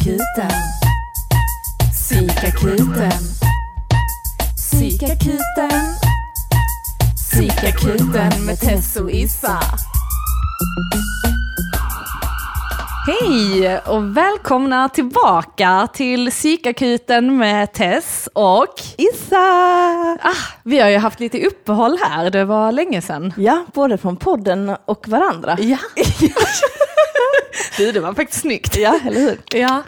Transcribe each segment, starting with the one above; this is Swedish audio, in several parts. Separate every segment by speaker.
Speaker 1: Psykakuten. Psykakuten. Psykakuten. Psykakuten med Tess och Issa.
Speaker 2: Hej och välkomna tillbaka till psykakuten med Tess och
Speaker 3: Issa!
Speaker 2: ah, vi har ju haft lite uppehåll här, det var länge sedan.
Speaker 3: Ja, både från podden och varandra.
Speaker 2: Ja. du, det var faktiskt snyggt.
Speaker 3: Ja, eller hur?
Speaker 2: Ja.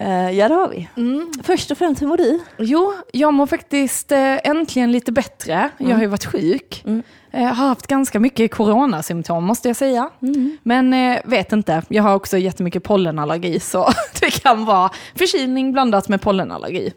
Speaker 3: Uh, ja, det har vi.
Speaker 2: Mm.
Speaker 3: Först och främst, hur mår du?
Speaker 2: Jo, jag mår faktiskt eh, äntligen lite bättre. Jag har ju varit sjuk.
Speaker 3: Mm.
Speaker 2: Jag har haft ganska mycket coronasymptom måste jag säga.
Speaker 3: Mm.
Speaker 2: Men vet inte, jag har också jättemycket pollenallergi så det kan vara förkylning blandat med pollenallergi.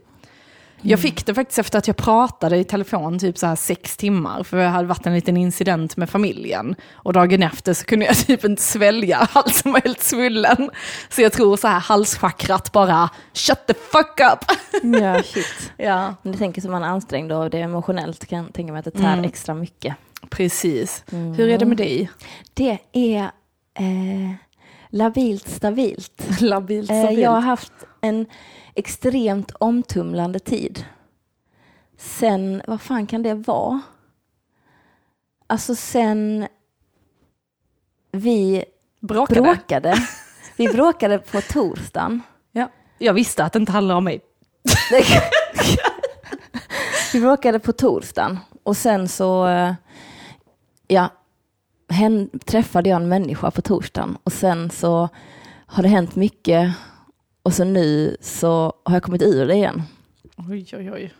Speaker 2: Jag fick det faktiskt efter att jag pratade i telefon typ så här sex timmar, för det hade varit en liten incident med familjen. Och dagen efter så kunde jag typ inte svälja, halsen var helt svullen. Så jag tror så här halschakrat bara, shut the fuck up.
Speaker 3: Ja, shit.
Speaker 2: ja,
Speaker 3: Men det tänker som man är ansträngd och det är emotionellt kan jag tänka mig att det tär
Speaker 2: Mm.
Speaker 3: extra mycket.
Speaker 2: precis. Hur är det med dig?
Speaker 3: Det är eh, labilt stabilt.
Speaker 2: Labilt
Speaker 3: Eh, jag har haft en extremt omtumlande tid. Sen, vad fan kan det vara? Alltså sen vi
Speaker 2: Bråkade?
Speaker 3: bråkade. Vi bråkade på torsdagen.
Speaker 2: Ja. Jag visste att det inte handlade om mig.
Speaker 3: Vi bråkade på torsdagen och sen så eh, ja, träffade jag en människa på torsdagen och sen så har det hänt mycket och så nu så har jag kommit ur det igen.
Speaker 2: Oj, oj, oj.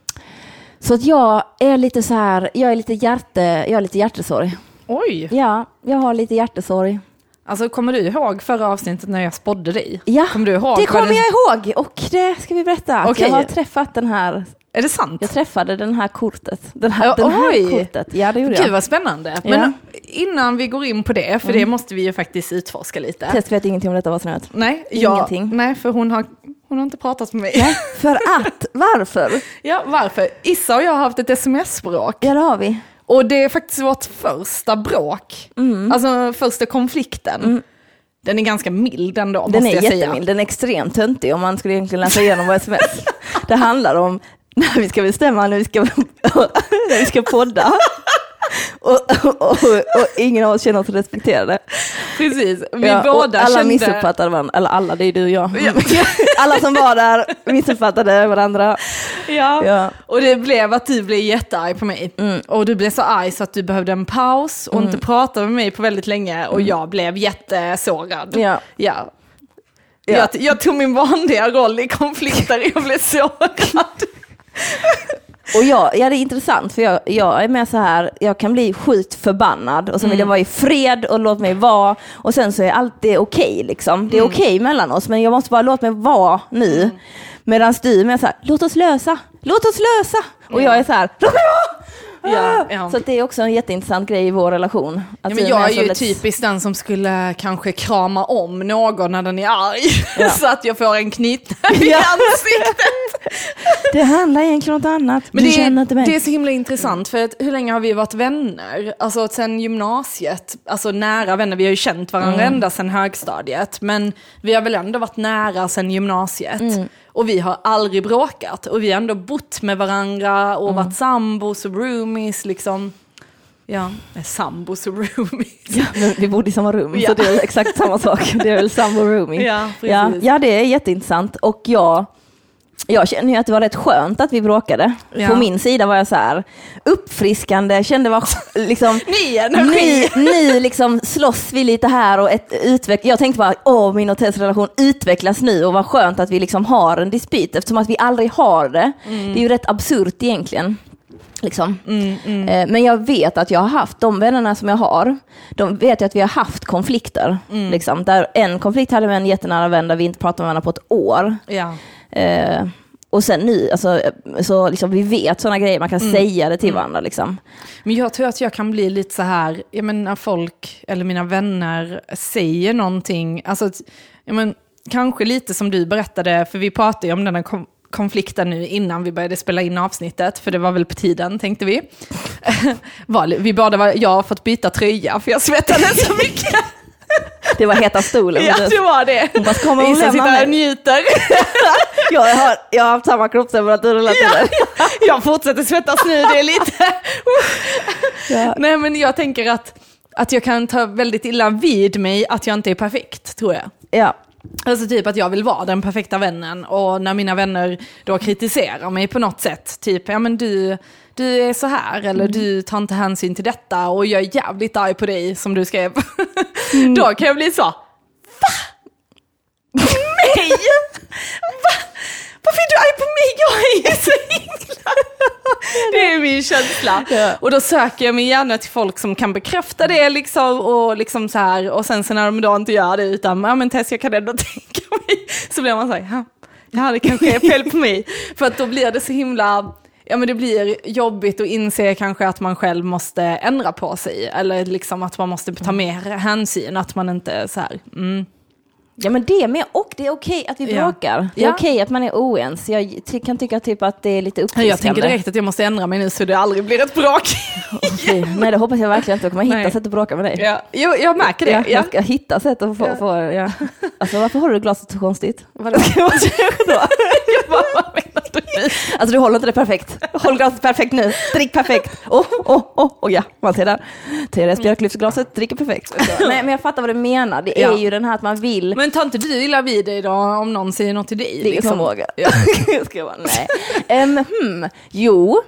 Speaker 3: Så att jag är lite så här, jag är lite hjärte, jag har lite hjärtesorg.
Speaker 2: Oj!
Speaker 3: Ja, jag har lite hjärtesorg.
Speaker 2: Alltså kommer du ihåg förra avsnittet när jag spådde dig?
Speaker 3: Ja,
Speaker 2: Kommer du ihåg?
Speaker 3: det kommer jag ihåg och det ska vi berätta.
Speaker 2: Okej.
Speaker 3: Jag har träffat den här,
Speaker 2: Är det sant?
Speaker 3: jag träffade den här kortet. Den här,
Speaker 2: Ja,
Speaker 3: den här kortet. Ja, det gjorde
Speaker 2: Gud
Speaker 3: jag.
Speaker 2: vad spännande.
Speaker 3: Ja. Mm.
Speaker 2: Innan vi går in på det, för det måste vi ju faktiskt utforska lite.
Speaker 3: Tess vet ingenting om detta helst.
Speaker 2: Nej,
Speaker 3: Ingenting.
Speaker 2: nej, för hon har, hon har inte pratat med mig.
Speaker 3: Nej, för att, varför?
Speaker 2: Ja, varför? Issa och jag har haft ett sms-bråk.
Speaker 3: Ja, det har vi.
Speaker 2: Och det är faktiskt vårt första bråk.
Speaker 3: Mm.
Speaker 2: Alltså första konflikten. Den är ganska mild ändå,
Speaker 3: Den
Speaker 2: måste
Speaker 3: är
Speaker 2: jag
Speaker 3: jättemild,
Speaker 2: säga.
Speaker 3: den är extremt töntig om man skulle egentligen läsa igenom vår sms. Det handlar om när vi ska bestämma när vi ska, när vi ska podda. Och, och, och, ingen av oss känner oss respekterade.
Speaker 2: Precis, vi
Speaker 3: Ja,
Speaker 2: båda
Speaker 3: alla
Speaker 2: kände...
Speaker 3: missuppfattade varandra, eller alla, det är du och jag.
Speaker 2: Ja.
Speaker 3: Alla som var där missuppfattade varandra.
Speaker 2: Ja.
Speaker 3: Ja.
Speaker 2: och det blev att du blev jättearg på mig. Och du blev så arg så att du behövde en paus och inte prata med mig på väldigt länge och jag blev jättesårad.
Speaker 3: Ja.
Speaker 2: Ja. Jag, jag tog min vanliga roll i konflikter, jag blev sårad.
Speaker 3: Och jag, ja det är intressant för jag, jag är med så här, jag kan bli sjukt förbannad och så vill jag vara i fred och låt mig vara och sen så är allt det okej liksom. Det är okej mellan oss men jag måste bara låta mig vara nu. Medan du är med så här, låt oss lösa, låt oss lösa. Och jag är så här, låt mig vara!
Speaker 2: Ja, ja.
Speaker 3: Så det är också en jätteintressant grej i vår relation. Att
Speaker 2: Ja, men jag är ju
Speaker 3: lätt-
Speaker 2: typiskt den som skulle kanske krama om någon när den är arg. Så att jag får en knytnäve i ansiktet.
Speaker 3: Det handlar egentligen om något annat.
Speaker 2: Men
Speaker 3: du
Speaker 2: det,
Speaker 3: känner inte mig.
Speaker 2: är, det är så himla intressant för att hur länge har vi varit vänner? Alltså sen gymnasiet, alltså nära vänner, vi har ju känt varandra
Speaker 3: Mm.
Speaker 2: ända sen högstadiet. Men vi har väl ändå varit nära sen gymnasiet.
Speaker 3: Mm.
Speaker 2: Och vi har aldrig bråkat. Och vi har ändå bott med varandra och
Speaker 3: Mm.
Speaker 2: varit sambos och roomies liksom. Ja, sambos och roomies.
Speaker 3: Ja, vi bodde i samma rum,
Speaker 2: Ja.
Speaker 3: så det är exakt samma sak. Det är väl sambo rooming.
Speaker 2: Ja,
Speaker 3: ja,
Speaker 2: precis.
Speaker 3: ja, det är jätteintressant. Och jag, jag känner ju att det var rätt skönt att vi bråkade.
Speaker 2: Ja.
Speaker 3: På min sida var jag så här uppfriskande, kände var liksom
Speaker 2: Ny energi!
Speaker 3: nu, liksom slåss vi lite här och ett utveck- jag tänkte bara, åh min och Tess relation utvecklas nu och vad skönt att vi liksom har en dispyt eftersom att vi aldrig har det. Det är ju rätt absurt egentligen. Liksom. Eh, Men jag vet att jag har haft, de vännerna som jag har, de vet jag att vi har haft konflikter. Liksom, där en konflikt hade med en jättenära vän där vi inte pratade med varandra på ett år.
Speaker 2: Ja.
Speaker 3: Eh, och sen nu, alltså, så liksom, vi vet sådana grejer, man kan säga det till varandra. Liksom.
Speaker 2: Men jag tror att jag kan bli lite så här, jag menar när folk eller mina vänner säger någonting, alltså att- ja, men, kanske lite som du berättade, för vi pratade ju om den här kom- konflikten nu innan vi började spela in avsnittet, för det var väl på tiden tänkte vi. Vi båda var, jag har fått byta tröja för jag svettades så mycket.
Speaker 3: Det var heta stolen.
Speaker 2: Ja, det var det.
Speaker 3: Hon bara, kommer hon lämna
Speaker 2: sitter här och
Speaker 3: mig?
Speaker 2: njuter.
Speaker 3: Jag har, jag har haft samma kroppstemperatur hela tiden.
Speaker 2: Jag fortsätter svettas nu, det är lite...
Speaker 3: Ja.
Speaker 2: Nej men jag tänker att, att jag kan ta väldigt illa vid mig att jag inte är perfekt, tror jag.
Speaker 3: Ja.
Speaker 2: Alltså typ att jag vill vara den perfekta vännen och när mina vänner då kritiserar mig på något sätt, typ ja men du, du är så här eller du tar inte hänsyn till detta och jag är jävligt arg på dig som du skrev. då kan jag bli så, va? Mig? Va? Varför är du arg på mig? Jag är ju så himla... Det är min känsla.
Speaker 3: Ja.
Speaker 2: Och då söker jag mig gärna till folk som kan bekräfta det liksom och liksom så här och sen så när de då inte gör det utan ja men Tess jag kan ändå tänka mig så blir man så här, ja, ja det kanske är fel på mig. För att då blir det så himla, ja men det blir jobbigt att inse kanske att man själv måste ändra på sig eller liksom att man måste ta mer hänsyn, att man inte så här, mm.
Speaker 3: Ja men det med, och det är okej att vi
Speaker 2: Ja.
Speaker 3: bråkar. Det är
Speaker 2: Ja.
Speaker 3: okej att man är oense. Jag ty- kan tycka typ att det är lite uppfriskande.
Speaker 2: Jag tänker direkt att jag måste ändra mig nu så det aldrig blir ett bråk.
Speaker 3: Fy, Nej det hoppas jag verkligen inte. Jag kommer hitta
Speaker 2: Nej.
Speaker 3: sätt att bråka med dig.
Speaker 2: Ja, jo, jag märker det.
Speaker 3: Ja,
Speaker 2: Ja.
Speaker 3: Jag ska hitta sätt att få,
Speaker 2: Ja.
Speaker 3: få ja. Alltså varför har du glaset så konstigt?
Speaker 2: Vadå? Jag bara, vad menar du?
Speaker 3: Alltså du håller inte det perfekt. Håll glaset perfekt nu. Drick perfekt. Åh, åh, åh, åh, ja, man ser där. Therese Björklivsglaset dricker perfekt. Nej men jag fattar vad du menar. Det är
Speaker 2: Ja.
Speaker 3: ju den här att man vill
Speaker 2: Men tar inte du illa vid dig då om någon säger något till dig?
Speaker 3: Det är
Speaker 2: liksom?
Speaker 3: förmåga.
Speaker 2: Ja.
Speaker 3: Ska jag bara, nej. Um, hmm, jo,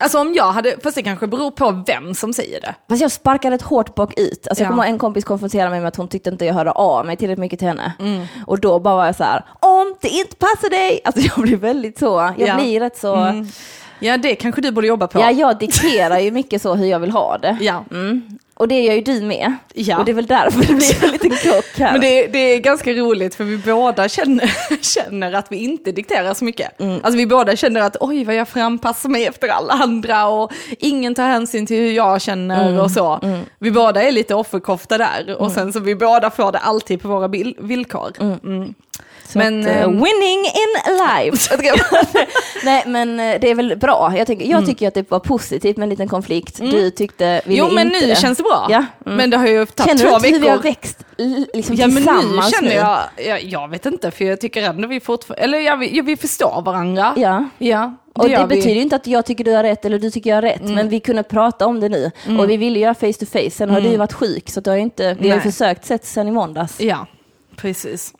Speaker 2: Alltså om jag hade, fast det kanske beror på vem som säger det.
Speaker 3: fast jag sparkade ett hårt bakut. Alltså jag
Speaker 2: Ja.
Speaker 3: kommer ihåg en kompis konfronterade mig med att hon tyckte inte jag hörde av mig tillräckligt mycket till henne.
Speaker 2: Mm.
Speaker 3: Och då bara var jag så här, om det inte passar dig. Alltså jag blir väldigt så, jag
Speaker 2: Ja.
Speaker 3: blir rätt så,
Speaker 2: Mm. Ja, det kanske du borde jobba på.
Speaker 3: ja jag dikterar ju mycket så hur jag vill ha det.
Speaker 2: Ja.
Speaker 3: Mm. Och det gör ju du med.
Speaker 2: Ja.
Speaker 3: Och det är väl därför det blir en liten krock här.
Speaker 2: Men det, det är ganska roligt för vi båda känner, känner att vi inte dikterar så mycket.
Speaker 3: Mm.
Speaker 2: Alltså vi båda känner att oj vad jag frampassar mig efter alla andra och ingen tar hänsyn till hur jag känner
Speaker 3: Mm.
Speaker 2: och så. Vi båda är lite offerkofta där och sen så vi båda får det alltid på våra bil- villkor. Mm.
Speaker 3: Så
Speaker 2: Men,
Speaker 3: att,
Speaker 2: ehm,
Speaker 3: winning in life. Nej men eh, det är väl bra. Jag, tycker, jag tycker att det var positivt med en liten konflikt. Du tyckte, ville
Speaker 2: Mm. Jo men
Speaker 3: inte
Speaker 2: nu
Speaker 3: det.
Speaker 2: känns det bra.
Speaker 3: Ja. Mm.
Speaker 2: Men det har ju tagit
Speaker 3: Känner du
Speaker 2: två
Speaker 3: inte hur vi har
Speaker 2: veckor.
Speaker 3: växt liksom
Speaker 2: Ja men nu
Speaker 3: tillsammans
Speaker 2: känner jag, jag, jag vet inte för jag tycker ändå vi fortfarande, eller ja, vi, vi förstår varandra.
Speaker 3: Ja.
Speaker 2: Ja,
Speaker 3: Och det
Speaker 2: gör vi.
Speaker 3: betyder ju inte att jag tycker du har rätt eller du tycker jag har rätt,
Speaker 2: Mm.
Speaker 3: men vi kunde prata om det nu. Och vi ville göra face to face, sen har du ju varit sjuk så det har inte, vi har
Speaker 2: Nej.
Speaker 3: försökt sett sen i måndags.
Speaker 2: Ja, precis.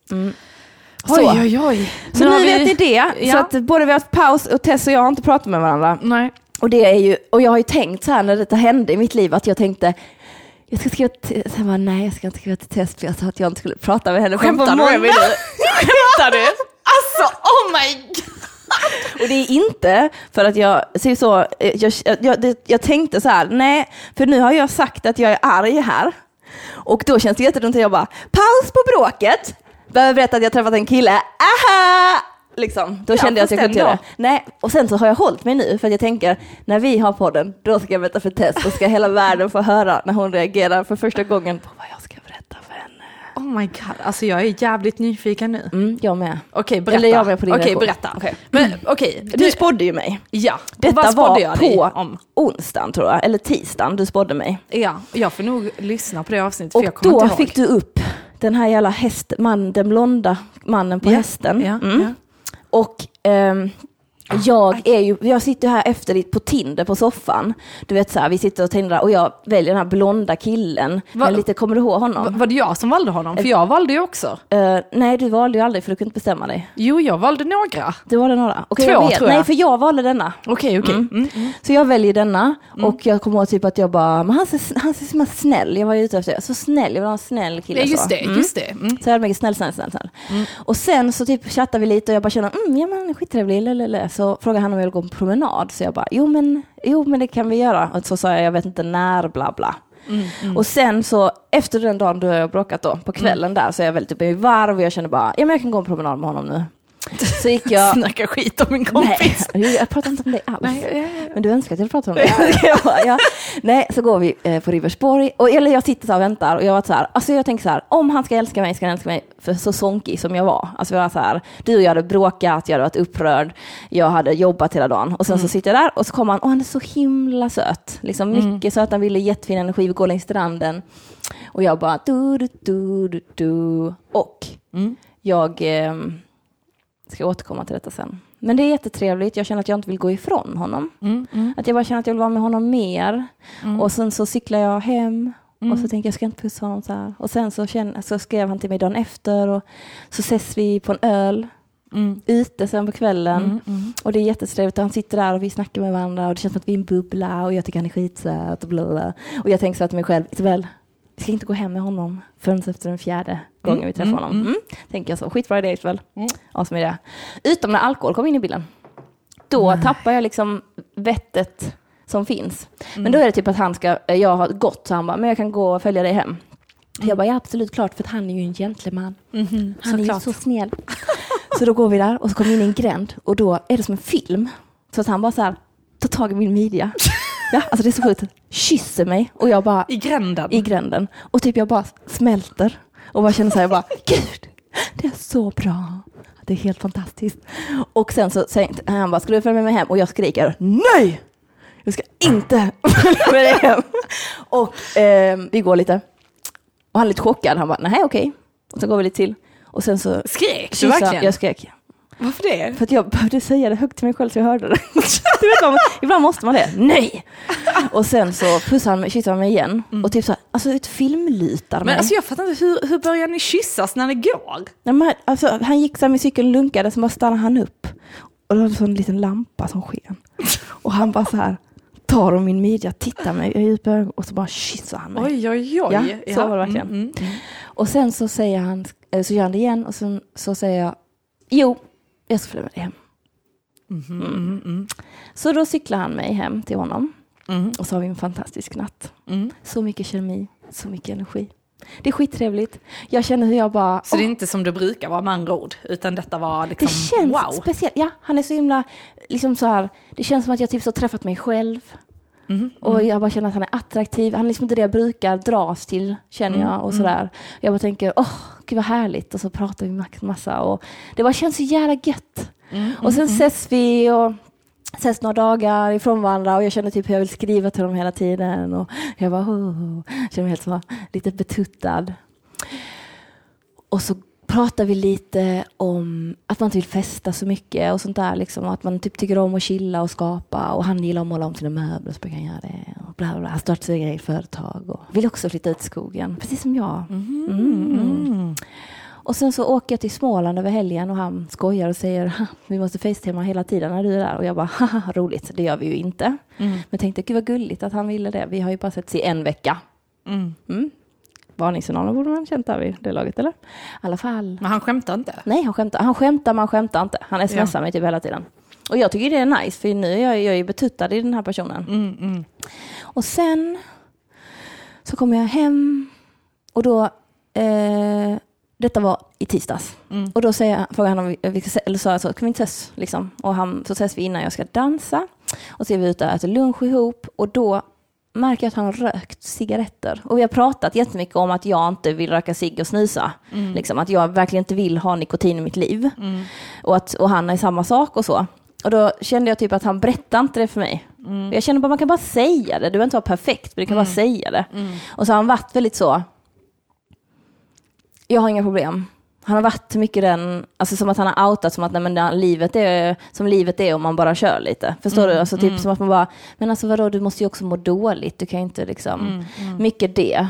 Speaker 3: Så.
Speaker 2: Oj, oj, oj.
Speaker 3: Så nu
Speaker 2: vi-
Speaker 3: vet ni det, så
Speaker 2: Ja.
Speaker 3: att både vi har haft paus och Tess och jag har inte pratat med varandra.
Speaker 2: Nej.
Speaker 3: Och det är ju, och jag har ju tänkt så här när detta hände i mitt liv att jag tänkte jag ska skriva till, sen bara, nej jag ska inte skriva till Tess för jag sa att jag inte skulle prata med henne förrän på
Speaker 2: Skämtar du
Speaker 3: måndag.
Speaker 2: Skämtar du? Alltså, oh my god!
Speaker 3: Och det är inte för att jag, ser så, jag, jag, jag tänkte så här, nej, för nu har jag sagt att jag är arg här. Och då känns det jättedumt att jag bara, paus på bråket, behöver berätta att jag träffat en kille, aha! Liksom, då
Speaker 2: Ja,
Speaker 3: kände jag att jag kunde göra det. Nej, och sen så har jag hållit mig nu för att jag tänker, när vi har podden, då ska jag berätta för Tess, då ska hela världen få höra när hon reagerar för första gången på vad jag ska berätta för henne.
Speaker 2: Oh my god, alltså jag är jävligt nyfiken nu.
Speaker 3: Mm, jag med.
Speaker 2: Okej, berätta.
Speaker 3: Eller jag med på din
Speaker 2: Okej,
Speaker 3: reaktion.
Speaker 2: berätta.
Speaker 3: Okej.
Speaker 2: Men okej,
Speaker 3: Du spådde ju mig.
Speaker 2: Ja,
Speaker 3: Detta var
Speaker 2: jag
Speaker 3: på
Speaker 2: om?
Speaker 3: onsdagen tror jag, eller tisdagen du spådde mig.
Speaker 2: Ja, jag får nog lyssna på det avsnittet
Speaker 3: Och
Speaker 2: för jag kommer
Speaker 3: då
Speaker 2: inte ihåg.
Speaker 3: fick du upp den här jävla häst, man, den blonda mannen på
Speaker 2: Ja,
Speaker 3: hästen.
Speaker 2: ja,
Speaker 3: Mm.
Speaker 2: ja.
Speaker 3: Och ehm, jag är ju, jag sitter här efter ditt på Tinder på soffan. Du vet så här, vi sitter och tindrar och jag väljer den här blonda killen.
Speaker 2: Va-
Speaker 3: lite, kommer du ihåg honom?
Speaker 2: Va- Var det jag som valde honom? För jag valde ju också.
Speaker 3: Eh, nej, du valde ju aldrig för du kunde inte bestämma dig.
Speaker 2: Jo, jag valde några.
Speaker 3: Du valde några? Okej,
Speaker 2: Två,
Speaker 3: jag
Speaker 2: tror jag.
Speaker 3: Nej, för jag valde denna.
Speaker 2: Okej, okej.
Speaker 3: Mm.
Speaker 2: Mm. Mm.
Speaker 3: Så jag väljer denna och jag kommer ihåg typ att jag bara, men han ser, han ser som en snäll, jag var ju ute efter, så snäll, jag vill ha en snäll kille.
Speaker 2: Ja, just
Speaker 3: så.
Speaker 2: det,
Speaker 3: Mm.
Speaker 2: just det. Mm.
Speaker 3: Så jag hade mycket snäll, snäll, snäll, snäll. Och sen så typ chattade vi lite och jag bara känner, mm, ja men skittrevlig, lelele. Så frågade han om jag ville gå på promenad. Så jag bara, jo men, jo men det kan vi göra. Och så sa jag, jag vet inte när, bla bla. Och sen så, efter den dagen jag har bråkat då, på kvällen där, så är jag väldigt uppe i varv och jag känner bara, ja men jag kan gå en promenad med honom nu. Så gick jag...
Speaker 2: Snacka skit om min kompis.
Speaker 3: Nej, jag pratar inte om dig alls.
Speaker 2: Nej, ja, ja.
Speaker 3: Men du önskar att jag pratade om bara, ja. Nej, så går vi eh, på Riversborg. Och, eller jag sitter så och väntar och jag var så här, alltså jag tänker så här, om han ska älska mig ska han älska mig för så sonkig som jag var. Alltså jag var så här, du och jag hade bråkat, jag hade varit upprörd, jag hade jobbat hela dagen. Och sen så sitter jag där och så kommer han, och han är så himla söt. Liksom mycket söt, han ville jättefin energi, vi går längs stranden. Och jag bara du, du, du, du, du. Och
Speaker 2: Mm.
Speaker 3: jag eh, ska återkomma till detta sen. Men det är jättetrevligt. Jag känner att jag inte vill gå ifrån honom.
Speaker 2: Mm, mm,
Speaker 3: Att jag bara känner att jag vill vara med honom mer.
Speaker 2: mm.
Speaker 3: Och sen så cyklar jag hem
Speaker 2: Mm.
Speaker 3: och så tänker jag, jag ska inte pussa honom så här. Och sen så, känner, så skrev han till mig dagen efter och så ses vi på en öl
Speaker 2: Mm.
Speaker 3: ute sen på kvällen.
Speaker 2: Mm, mm.
Speaker 3: Och det är jättetrevligt och han sitter där och vi snackar med varandra och det känns som att vi är en bubbla och jag tycker han är skitsöt och bla bla, bla. Och jag tänker så här till mig själv, Isabel, vi ska inte gå hem med honom förrän efter den fjärde gången vi träffar
Speaker 2: mm,
Speaker 3: honom.
Speaker 2: mm.
Speaker 3: Mm. Tänker jag så, skitbra idé Isabel.
Speaker 2: Mm.
Speaker 3: Är det. Utom när alkohol kom in i bilden. Då tappar jag liksom vettet som finns.
Speaker 2: Mm.
Speaker 3: Men då är det typ att han ska, jag har gått så han bara, men jag kan gå och följa dig hem. Jag bara, ja absolut klart, för att han är ju en gentleman.
Speaker 2: Mhm,
Speaker 3: Han är ju så snäll. Så då går vi där och så kommer vi in i en gränd och då är det som en film. Så att han bara så här, tar tag i min midja. Ja, alltså det är så sjukt. Kysser mig och jag bara
Speaker 2: I gränden.
Speaker 3: i gränden. Och typ jag bara smälter. Och bara känner så här, jag bara, gud, det är så bra. Det är helt fantastiskt. Och sen så säger han bara, ska du följa med mig hem? Och jag skriker, nej! Jag ska inte följa med dig hem. Och eh, vi går lite. Och han är lite chockad. Han bara, nej okej. Och så går vi lite till. Och sen så
Speaker 2: Skrek du verkligen?
Speaker 3: Jag skrek.
Speaker 2: Varför det?
Speaker 3: För att jag behövde säga det högt till mig själv så jag hörde det. du vet, vad, ibland måste man det. Nej! Och sen så pussade han mig, kysste han mig igen. Och typ så här, alltså ett filmlutar mig.
Speaker 2: Men alltså jag fattar inte, hur, hur börjar ni kyssas när det går?
Speaker 3: Nej, men, alltså, han gick så här med cykeln lunkade, så bara stannade han upp. Och det var en liten lampa som sken. Och han bara så här, tar om min midja, tittar mig i djupa ögon och så bara kysser han mig.
Speaker 2: Oj, oj, oj.
Speaker 3: Ja, så var det verkligen.
Speaker 2: Mm, mm.
Speaker 3: Och sen så säger han, eh, så gör han det igen och sen så säger jag, jo, jag ska följa med dig hem.
Speaker 2: Mhm, mm, mm,
Speaker 3: Så då cyklar han mig hem till honom
Speaker 2: mm,
Speaker 3: och så har vi en fantastisk natt.
Speaker 2: mm.
Speaker 3: Så mycket kemi, så mycket energi. Det är skittrevligt. Jag känner hur jag bara...
Speaker 2: Så det är inte som det brukar vara med andra ord, utan detta var liksom
Speaker 3: det känns
Speaker 2: wow.
Speaker 3: speciellt. Ja, han är så himla, liksom så här, det känns som att jag typ så träffat mig själv.
Speaker 2: Mhm,
Speaker 3: Och jag bara känner att han är attraktiv. Han är liksom inte det jag brukar dras till, känner jag. Och sådär. Jag bara tänker, åh, gud vad härligt. Och så pratar vi massa. Och det bara känns så jävla gött.
Speaker 2: mm,
Speaker 3: Och sen ses vi och ses några dagar ifrån varandra och jag känner typ hur jag vill skriva till dem hela tiden. Och jag bara, oh, känner mig helt så lite betuttad. Och så pratar vi lite om att man inte vill festa så mycket och sånt där. Liksom, att man typ tycker om att chilla och skapa. Och han gillar att måla om sina möbler så brukar han göra det. Och bla bla bla. Han startar sitt eget företag och vill också flytta ut i skogen. Precis som jag. Mm, mm. Och sen så åker jag till Småland över helgen och han skojar och säger "Ha, vi måste facetima hela tiden när du är där. Och jag bara haha roligt, det gör vi ju inte.
Speaker 2: Mm.
Speaker 3: Men tänkte gud vad gulligt att han ville det. Vi har ju bara setts i en vecka.
Speaker 2: Mm.
Speaker 3: Mm. Varningssignalen borde man känt där vid det laget eller? I alla fall.
Speaker 2: Men han skämtar inte?
Speaker 3: Nej, han skämtar. Han skämtar, men han skämtar inte. Han smsar mig typ hela tiden. Och jag tycker det är nice, för nu är jag, jag är betuttad i den här personen.
Speaker 2: Mm, mm.
Speaker 3: Och sen så kommer jag hem och då, eh, detta var i tisdags.
Speaker 2: Mm.
Speaker 3: Och då säger, jag- frågar han om vi, se- eller sa jag så, kan vi inte ses? Liksom. Och han, så ses vi innan jag ska dansa. Och så är vi ute och äter lunch ihop och då märker jag att han har rökt cigaretter. Och vi har pratat jättemycket om att jag inte vill röka cigg och snusa. Liksom, att jag verkligen inte vill ha nikotin i mitt liv.
Speaker 2: Mm.
Speaker 3: Och, att, och han är samma sak och så. Och då kände jag typ att han berättade inte det för mig. Jag kände bara man kan bara säga det. Du behöver inte vara perfekt, men du kan bara säga det. Och så har han varit väldigt så. Jag har inga problem. Han har varit mycket den, alltså som att han har outat som att nej, men det, livet är som livet är om man bara kör lite. Förstår du? Alltså typ som att man bara, men alltså vadå, du måste ju också må dåligt. Du kan ju inte liksom, mycket det.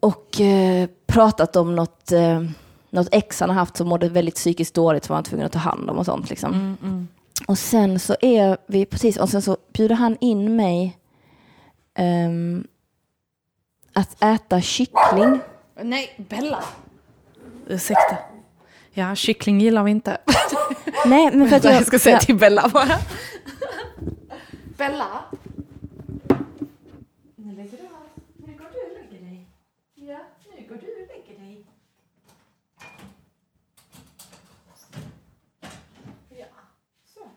Speaker 3: Och eh, pratat om något, eh, något ex han har haft som mådde väldigt psykiskt dåligt som han var tvungen att ta hand om och sånt liksom.
Speaker 2: Mm, mm.
Speaker 3: Och sen så är vi precis, och sen så bjuder han in mig ehm, att äta kyckling.
Speaker 2: Nej, Bella. Ursäkta. Ja, kyckling gillar vi inte.
Speaker 3: Nej, men för att
Speaker 2: jag,
Speaker 3: jag,
Speaker 2: ska säga till Bella bara. Bella?
Speaker 3: Nu lägger du av. Nu går du och lägger dig. Ja, nu går du och lägger dig. Ja, så.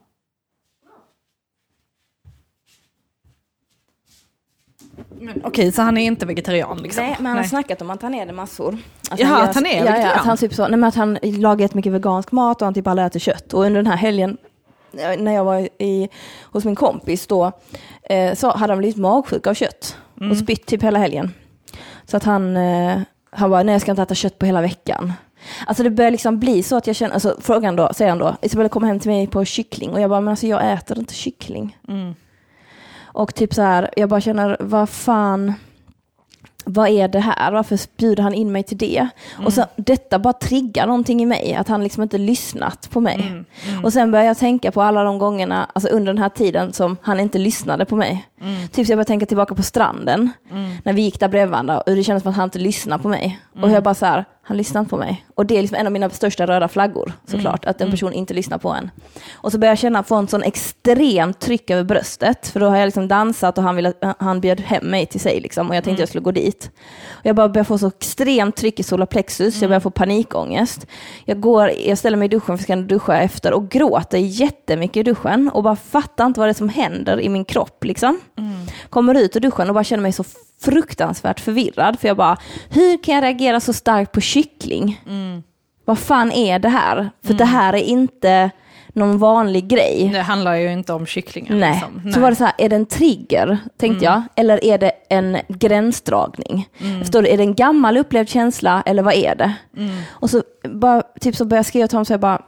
Speaker 2: Men, Okej, så han är inte vegetarian liksom?
Speaker 3: Nej, men han har snackat om att han är det massor. Att
Speaker 2: Jaha,
Speaker 3: gör-
Speaker 2: att han är
Speaker 3: ja, ja,
Speaker 2: vegetarian?
Speaker 3: att han typ så, nej, men att han lagar jättemycket vegansk mat och han typ aldrig äter kött. Och under den här helgen, eh, när jag var i, hos min kompis då, eh, så hade han blivit magsjuk av kött
Speaker 2: Mm.
Speaker 3: och spytt typ hela helgen. Så att han, eh, han bara, nej jag ska inte äta kött på hela veckan. Alltså det börjar liksom bli så att jag känner, alltså frågan då, säger han då, Isabella kom hem till mig på kyckling och jag bara, men alltså jag äter inte kyckling.
Speaker 2: Mm.
Speaker 3: Och typ så här, jag bara känner, vad fan, vad är det här? Varför bjuder han in mig till det? Och så detta bara triggar någonting i mig, att han liksom inte lyssnat på mig. Och sen börjar jag tänka på alla de gångerna, alltså under den här tiden som han inte lyssnade på mig. Typ så jag börjar tänka tillbaka på stranden, när vi gick där bredvid och det kändes som att han inte lyssnade på mig. Och jag bara så här, han lyssnar inte på mig. Och det är liksom en av mina största röda flaggor såklart, att en person inte lyssnar på en. Och så börjar jag känna få en sån extremt tryck över bröstet, för då har jag liksom dansat och han, ville, han bjöd hem mig till sig liksom, och jag tänkte jag skulle gå dit. Och jag bara börjar få så extremt tryck i solarplexus, jag börjar få panikångest. Jag, går, jag ställer mig i duschen, för ska duscha efter, och gråter jättemycket i duschen och bara fattar inte vad det är som händer i min kropp. Liksom. Kommer ut ur duschen och bara känner mig så fruktansvärt förvirrad, för jag bara, hur kan jag reagera så starkt på kyckling? Vad fan är det här? För det här är inte någon vanlig grej.
Speaker 2: Det handlar ju inte om kycklingen.
Speaker 3: Nej.
Speaker 2: Liksom.
Speaker 3: Så var det så här, är det en trigger, tänkte jag, eller är det en gränsdragning? Förstår du, är det en gammal upplevd känsla, eller vad är det? Och så, bara, typ så började jag skriva till honom, så jag bara,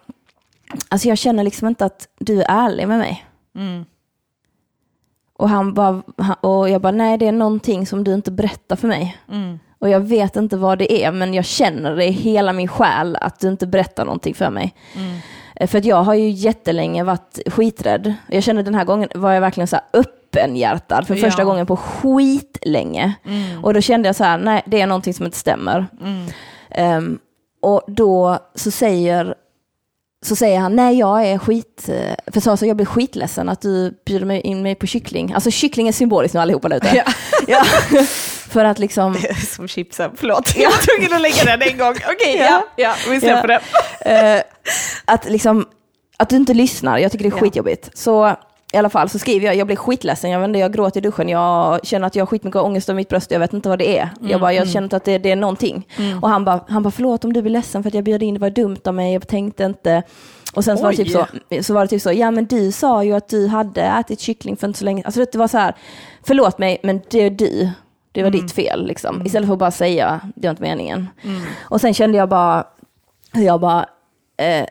Speaker 3: alltså jag känner liksom inte att du är ärlig med mig. Och, han bara, och jag bara, nej det är någonting som du inte berättar för mig. Och jag vet inte vad det är, men jag känner det i hela min själ att du inte berättar någonting för mig. Eh, För att jag har ju jättelänge varit skiträdd. Jag känner den här gången var jag verkligen så här öppenhjärtad för första
Speaker 2: Ja.
Speaker 3: gången på skitlänge. Och då kände jag så här, nej det är någonting som inte stämmer. Ehm, och då så säger, så säger han, nej jag är skit, eh, för så, så jag blir skitledsen att du bjuder mig in mig på kyckling. Alltså kyckling är symboliskt nu allihopa där ute.
Speaker 2: Ja.
Speaker 3: Ja. för att liksom,
Speaker 2: Som chipsen, förlåt. Jag var tvungen att lägga den en gång. Okej,
Speaker 3: Ja.
Speaker 2: ja. ja, vi släpper
Speaker 3: Ja.
Speaker 2: den.
Speaker 3: eh, att liksom, att du inte lyssnar, jag tycker det är
Speaker 2: Ja.
Speaker 3: skitjobbigt. Så i alla fall så skriver jag, jag blir skitledsen, jag, vet inte, jag gråter i duschen, jag känner att jag har skitmycket ångest över mitt bröst, jag vet inte vad det är. Jag, bara, jag känner inte att det, det är någonting. Och han bara, han bara, förlåt om du blir ledsen för att jag bjöd in, det var dumt av mig, jag tänkte inte. Och sen så var, det typ så, så var det typ så, ja men du sa ju att du hade ätit kyckling för inte så länge, alltså det var så här, förlåt mig men det är du, det var ditt fel liksom. Istället för att bara säga, det var inte meningen. Och sen kände jag bara, jag bara, eh,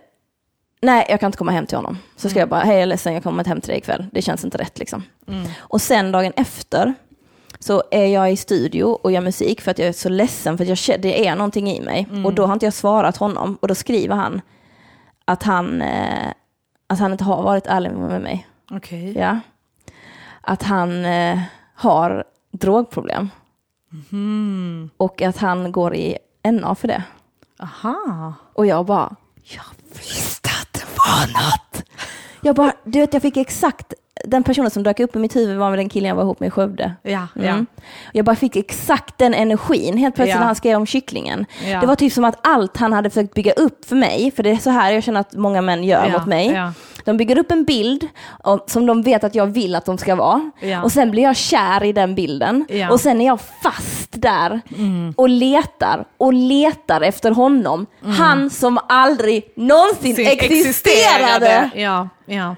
Speaker 3: nej jag kan inte komma hem till honom. Så ska jag bara, hej jag är ledsen jag kommer inte hem till dig ikväll, det känns inte rätt liksom. Och sen dagen efter så är jag i studio och gör musik för att jag är så ledsen för att jag, det är någonting i mig. Och då har inte jag svarat honom och då skriver han att han, eh, att han inte har varit ärlig med mig.
Speaker 2: Okej.
Speaker 3: Ja. Att han eh, har drogproblem. Och att han går i NA för det.
Speaker 2: Aha.
Speaker 3: Och jag bara, jag visste annat. Jag bara, du vet jag fick exakt, den personen som dök upp i mitt huvud var med den killen jag var ihop med i Skövde.
Speaker 2: Ja, ja.
Speaker 3: Mm. Jag bara fick exakt den energin helt plötsligt
Speaker 2: Ja.
Speaker 3: när han skrev om kycklingen.
Speaker 2: Ja.
Speaker 3: Det var typ som att allt han hade försökt bygga upp för mig, för det är så här jag känner att många män gör
Speaker 2: Ja,
Speaker 3: mot mig.
Speaker 2: ja.
Speaker 3: De bygger upp en bild om- som de vet att jag vill att de ska vara.
Speaker 2: Ja.
Speaker 3: Och sen blir jag kär i den bilden.
Speaker 2: Ja. Mm.
Speaker 3: Och sen är jag fast där och letar och letar efter honom. Han som aldrig någonsin
Speaker 2: Sin-
Speaker 3: existerade.
Speaker 2: Ja, ja.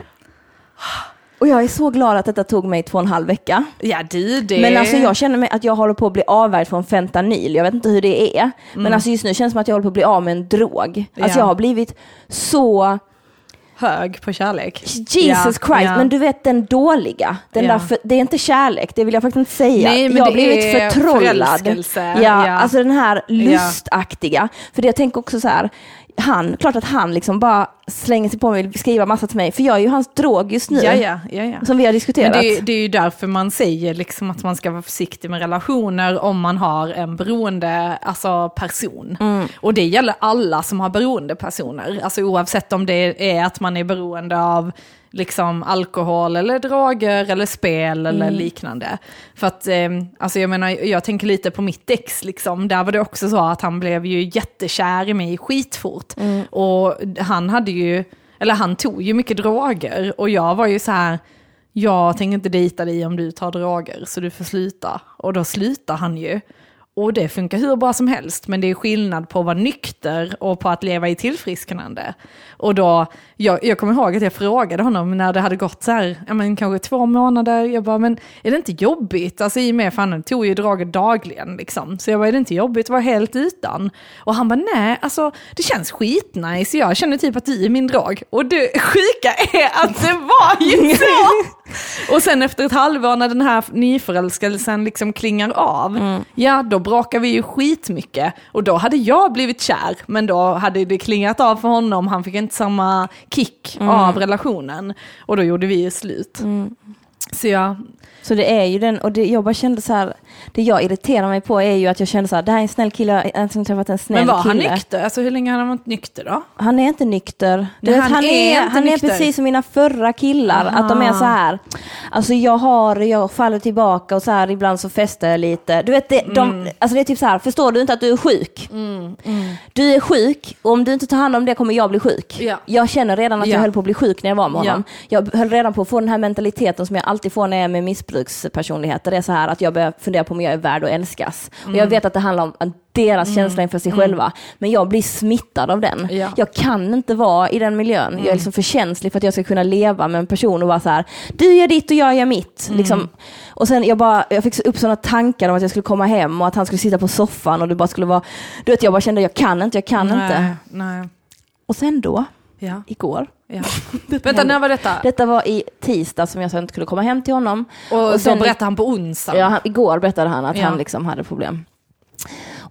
Speaker 3: Och jag är så glad att detta tog mig två och en halv vecka.
Speaker 2: Ja, du det.
Speaker 3: Men alltså jag känner mig att jag håller på att bli avvärjd från fentanyl. Jag vet inte hur det är. Men alltså just nu känns det som att jag håller på att bli av med en drog. Alltså
Speaker 2: Mm. Ja.
Speaker 3: jag har blivit så,
Speaker 2: Hög på kärlek.
Speaker 3: Jesus
Speaker 2: Ja,
Speaker 3: Christ,
Speaker 2: ja.
Speaker 3: men du vet den dåliga. Den
Speaker 2: Ja.
Speaker 3: där för, det är inte kärlek, det vill jag faktiskt inte säga.
Speaker 2: Nej, men
Speaker 3: jag har
Speaker 2: det
Speaker 3: blivit förtrollad. Ja,
Speaker 2: Ja.
Speaker 3: alltså den här lustaktiga. För det jag tänker också så här, han, klart att han liksom bara slänger sig på mig och vill skriva massa till mig. För jag är ju hans drog just nu.
Speaker 2: Ja, ja, ja, ja.
Speaker 3: Som vi har
Speaker 2: Men
Speaker 3: diskuterat.
Speaker 2: det, är- det är ju därför man säger liksom att man ska vara försiktig med relationer om man har en beroende alltså person.
Speaker 3: Mm.
Speaker 2: Och det gäller alla som har beroende personer. Alltså oavsett om det är att man är beroende av liksom alkohol eller droger eller spel eller
Speaker 3: Mm.
Speaker 2: liknande. För att, eh, alltså jag menar, jag tänker lite på mitt ex, liksom. där var det också så att han blev ju jättekär i mig skitfort.
Speaker 3: Mm.
Speaker 2: Och han hade ju, eller han tog ju mycket droger och jag var ju så här, jag tänker inte dejta dig om du tar droger så du får sluta. Och då slutar han ju. Och det funkar hur bra som helst, men det är skillnad på att vara nykter och på att leva i tillfrisknande. Och då, jag, jag kommer ihåg att jag frågade honom när det hade gått så här, ja men kanske två månader, jag bara, men är det inte jobbigt? Alltså i och med, för han tog ju draget dagligen liksom. Så jag bara, är det inte jobbigt att vara helt utan? Och han bara, nej, alltså det känns skitnice, jag känner typ att du är min drag. Och det sjuka är att det var ju så! Och sen efter ett halvår när den här nyförälskelsen liksom klingar av,
Speaker 3: Mm.
Speaker 2: ja då brakar vi ju skitmycket. Och då hade jag blivit kär, men då hade det klingat av för honom, han fick inte samma kick
Speaker 3: Mm.
Speaker 2: av relationen. Och då gjorde vi ju slut. Så jag,
Speaker 3: Så det är ju den, och det, jag bara kände så här, det jag irriterar mig på är ju att jag kände så här, det här är en snäll kille, jag har äntligen träffat en snäll
Speaker 2: men var han
Speaker 3: kille.
Speaker 2: nykter? Alltså hur länge har han varit nykter då?
Speaker 3: Han är inte nykter.
Speaker 2: Nej,
Speaker 3: vet,
Speaker 2: han
Speaker 3: han,
Speaker 2: är
Speaker 3: är,
Speaker 2: inte
Speaker 3: han är
Speaker 2: nykter.
Speaker 3: precis som mina förra killar, att de är
Speaker 2: Aha.
Speaker 3: så här. Alltså jag har, jag faller tillbaka och så här ibland så festar jag lite. Du vet, det, de,
Speaker 2: Mm.
Speaker 3: alltså det är typ så här, förstår du inte att du är sjuk? Du är sjuk och om du inte tar hand om det kommer jag bli sjuk.
Speaker 2: Ja.
Speaker 3: Jag känner redan att
Speaker 2: Ja.
Speaker 3: jag höll på att bli sjuk när jag var med
Speaker 2: Ja.
Speaker 3: honom. Jag höll redan på att få den här mentaliteten som jag alltid får när jag är med missbrukspersonligheter. Det är så här att jag börjar fundera på om jag är värd att älskas. Och
Speaker 2: Mm.
Speaker 3: jag vet att det handlar om deras känsla inför sig själva. Men jag blir smittad av den.
Speaker 2: Ja.
Speaker 3: Jag kan inte vara i den miljön. Jag är liksom för känslig för att jag ska kunna leva med en person och vara så här, du gör ditt och jag gör mitt.
Speaker 2: Mm.
Speaker 3: Liksom. Och sen jag, bara, jag fick upp sådana tankar om att jag skulle komma hem och att han skulle sitta på soffan och det bara skulle vara, du vet jag bara kände jag kan inte, jag kan inte.
Speaker 2: Nej, nej.
Speaker 3: Och sen då,
Speaker 2: Ja,
Speaker 3: igår,
Speaker 2: ja. Vänta, när var detta?
Speaker 3: detta var i tisdag som jag sa inte skulle komma hem till honom.
Speaker 2: Och,
Speaker 3: sen-
Speaker 2: då berättade han på onsdag.
Speaker 3: Ja, han, igår berättade han att
Speaker 2: Ja.
Speaker 3: han liksom hade problem.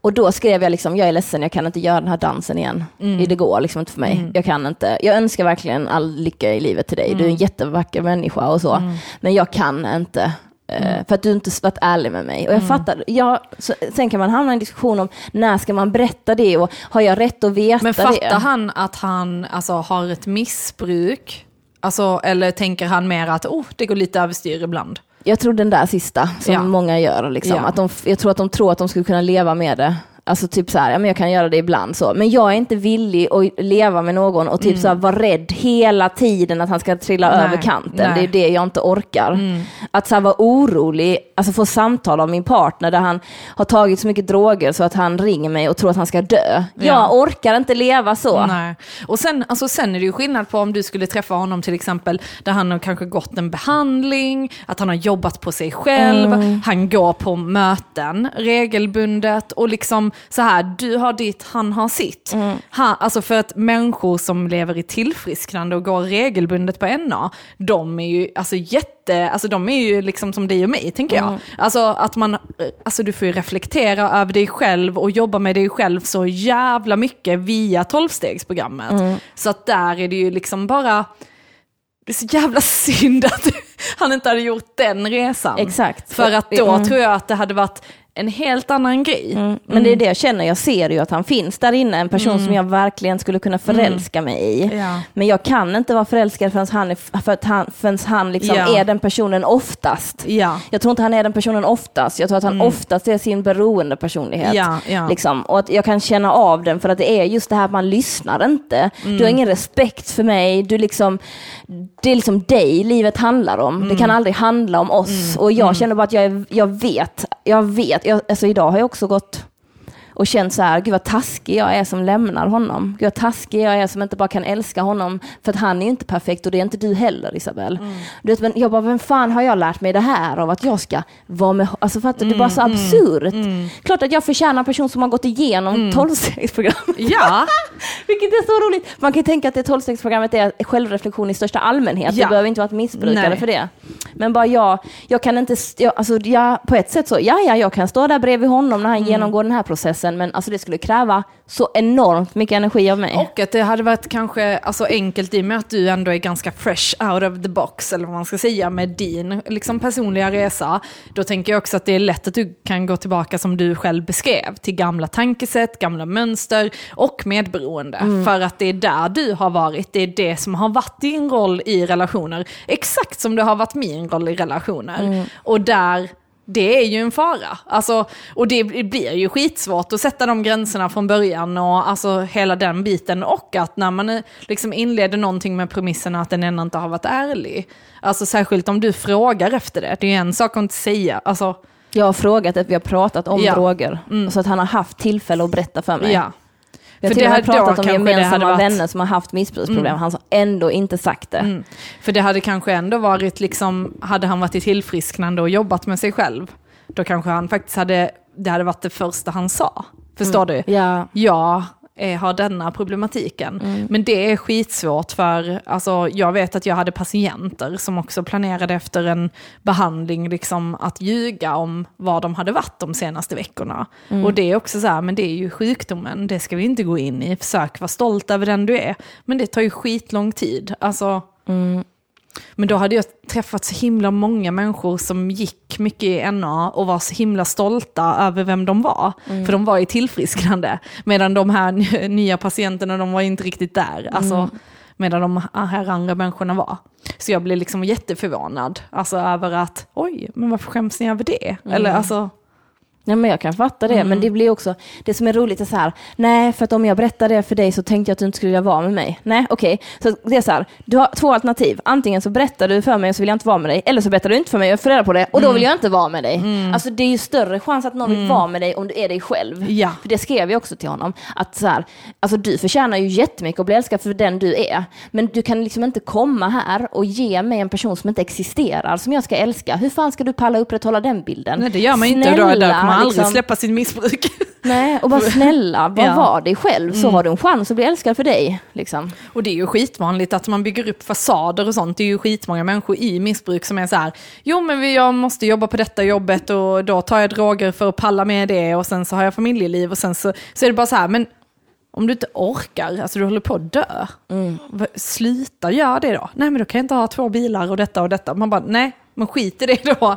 Speaker 3: Och då skrev jag liksom, jag är ledsen, jag kan inte göra den här dansen igen.
Speaker 2: Mm.
Speaker 3: Det går liksom inte för mig. Jag kan inte. Jag önskar verkligen all lycka i livet till dig.
Speaker 2: Mm.
Speaker 3: Du är en jättevacker människa och så. Men jag kan inte. Eh, För att du inte varit ärlig med mig. Och
Speaker 2: Mm.
Speaker 3: jag fattar, jag, så, sen kan man hamna i en diskussion om när ska man berätta det och har jag rätt att veta
Speaker 2: Men
Speaker 3: det?
Speaker 2: fattar han att han alltså, har ett missbruk? Alltså, eller tänker han mer att oh, det går lite överstyr ibland?
Speaker 3: Jag tror den där sista som
Speaker 2: Ja.
Speaker 3: många gör. Liksom.
Speaker 2: Ja.
Speaker 3: Att de, jag tror att de tror att de skulle kunna leva med det. Alltså typ så här, ja, men jag kan göra det ibland så. Men jag är inte villig att leva med någon och typ så här, vara rädd hela tiden att han ska trilla
Speaker 2: Mm. Nej,
Speaker 3: över kanten.
Speaker 2: nej. Mm.
Speaker 3: Det är det jag inte orkar. Att så här, vara orolig, alltså få samtal av min partner där han har tagit så mycket droger så att han ringer mig och tror att han ska dö.
Speaker 2: Ja.
Speaker 3: Jag orkar inte leva så.
Speaker 2: Nej. Och sen, alltså, sen är det ju skillnad på om du skulle träffa honom till exempel där han har kanske gått en behandling, att han har jobbat på sig själv,
Speaker 3: Mm.
Speaker 2: han går på möten regelbundet och liksom så här, du har ditt, han har sitt.
Speaker 3: Mm.
Speaker 2: Han, alltså för att människor som lever i tillfrisknande och går regelbundet på NA, de är ju alltså jätte, alltså de är ju liksom som dig och mig tänker jag.
Speaker 3: Mm.
Speaker 2: Alltså att man, alltså du får ju reflektera över dig själv och jobba med dig själv så jävla mycket via tolvstegsprogrammet.
Speaker 3: Mm.
Speaker 2: Så att där är det ju liksom bara, det är så jävla synd att han inte hade gjort den resan.
Speaker 3: Exakt.
Speaker 2: För att då
Speaker 3: Mm.
Speaker 2: tror jag att det hade varit en helt annan grej.
Speaker 3: Men det är det jag känner, jag ser ju att han finns där inne, en person som jag verkligen skulle kunna förälska mig i.
Speaker 2: Mm. Ja.
Speaker 3: Men jag kan inte vara förälskad förrän han, är, för att han, förrän han liksom
Speaker 2: Ja.
Speaker 3: är den personen oftast.
Speaker 2: Ja.
Speaker 3: Jag tror inte han är den personen oftast, jag tror att han oftast är sin beroende personlighet. Liksom. Och att jag kan känna av den för att det är just det här att man lyssnar inte. Du
Speaker 2: Mm.
Speaker 3: har ingen respekt för mig, du liksom, det är liksom dig livet handlar om. Det
Speaker 2: Mm.
Speaker 3: kan aldrig handla om oss. Och jag känner bara att jag, är, jag vet, jag vet, jag, alltså idag har jag också gått och känt så här, gud vad taskig jag är som lämnar honom. Gud vad taskig jag är som inte bara kan älska honom. För att han är inte perfekt och det är inte du heller Isabel. Du vet, men jag bara, vem fan har jag lärt mig det här av att jag ska vara med, alltså att det är bara så absurt. Klart att jag förtjänar en person som har gått igenom mm. tolvstegsprogram.
Speaker 2: Ja,
Speaker 3: Vilket är så roligt. Man kan ju tänka att det tolvstegsprogrammet är självreflektion i största allmänhet.
Speaker 2: Ja.
Speaker 3: Du behöver inte vara ett missbrukare
Speaker 2: Nej.
Speaker 3: för det. Men bara jag, jag kan inte, jag, alltså jag, på ett sätt så, ja ja, jag kan stå där bredvid honom när han
Speaker 2: Mm.
Speaker 3: genomgår den här processen, men alltså det skulle kräva så enormt mycket energi av mig.
Speaker 2: och att det hade varit kanske alltså, enkelt i och med att du ändå är ganska fresh out of the box, eller vad man ska säga, med din liksom, personliga resa. Då tänker jag också att det är lätt att du kan gå tillbaka som du själv beskrev, till gamla tankesätt, gamla mönster och medberoende. För att det är där du har varit, det är det som har varit din roll i relationer. Exakt som det har varit min roll i relationer. Och där det är ju en fara. Alltså, och det blir ju skitsvårt att sätta de gränserna från början och alltså hela den biten. Och att när man eh, liksom inleder någonting med premissen att den ena inte har varit ärlig. Alltså särskilt om du frågar efter det. Det är ju en sak att inte säga. Alltså,
Speaker 3: Jag har frågat att vi har pratat om
Speaker 2: Ja.
Speaker 3: droger.
Speaker 2: Mm.
Speaker 3: Så att han har haft tillfälle att berätta för mig.
Speaker 2: Ja.
Speaker 3: Vi har
Speaker 2: För
Speaker 3: till och med pratat om gemensamma
Speaker 2: varit-
Speaker 3: vänner som har haft missbruksproblem. Han har ändå inte sagt det.
Speaker 2: Mm. För det hade kanske ändå varit, liksom, hade han varit i tillfrisknande och jobbat med sig själv, då kanske han faktiskt hade, det hade varit det första han sa. Förstår du?
Speaker 3: Ja.
Speaker 2: Jag eh, har denna problematiken. Men det är skitsvårt för, alltså, jag vet att jag hade patienter som också planerade efter en behandling, liksom, att ljuga om vad de hade varit de senaste veckorna. Och det är också så här, men det är ju sjukdomen, det ska vi inte gå in i. Försök vara stolt över den du är. Men det tar ju skitlång tid. Alltså, men då hade jag träffat så himla många människor som gick mycket i NA och var så himla stolta över vem de var. För de var i tillfrisknande. Medan de här ny- nya patienterna, de var inte riktigt där. Alltså, medan de här andra människorna var. Så jag blev liksom jätteförvånad. Alltså över att, oj, men varför skäms ni över det? Eller alltså,
Speaker 3: Ja, men jag kan fatta det,
Speaker 2: Mm.
Speaker 3: men det blir också, det som är roligt är så här, nej, för att om jag berättar det för dig så tänkte jag att du inte skulle vilja vara med mig. Nej, okej. Så det är så här, du har två alternativ. Antingen så berättar du för mig och så vill jag inte vara med dig, eller så berättar du inte för mig och jag får reda på det och
Speaker 2: Mm.
Speaker 3: då vill jag inte vara med dig. Alltså det är ju större chans att någon vill vara med dig om du är dig själv.
Speaker 2: Ja.
Speaker 3: För det skrev jag också till honom, att så här, alltså du förtjänar ju jättemycket att bli älskad för den du är, men du kan liksom inte komma här och ge mig en person som inte existerar, som jag ska älska. Hur fan ska du palla upprätthålla den bilden?
Speaker 2: nej det gör man inte. Aldrig
Speaker 3: liksom.
Speaker 2: släppa sitt missbruk.
Speaker 3: Nej, och bara snälla, var
Speaker 2: Ja.
Speaker 3: var dig själv så har du en chans att bli älskad för dig. Liksom.
Speaker 2: Och det är ju skitvanligt att man bygger upp fasader och sånt. Det är ju skitmånga människor i missbruk som är så här, jo men jag måste jobba på detta jobbet och då tar jag droger för att palla med det och sen så har jag familjeliv och sen så, så är det bara så här, men om du inte orkar, alltså du håller på att dö, Va- sluta göra det då. Nej men då kan jag inte ha två bilar och detta och detta. Man bara, nej, men skit i det då.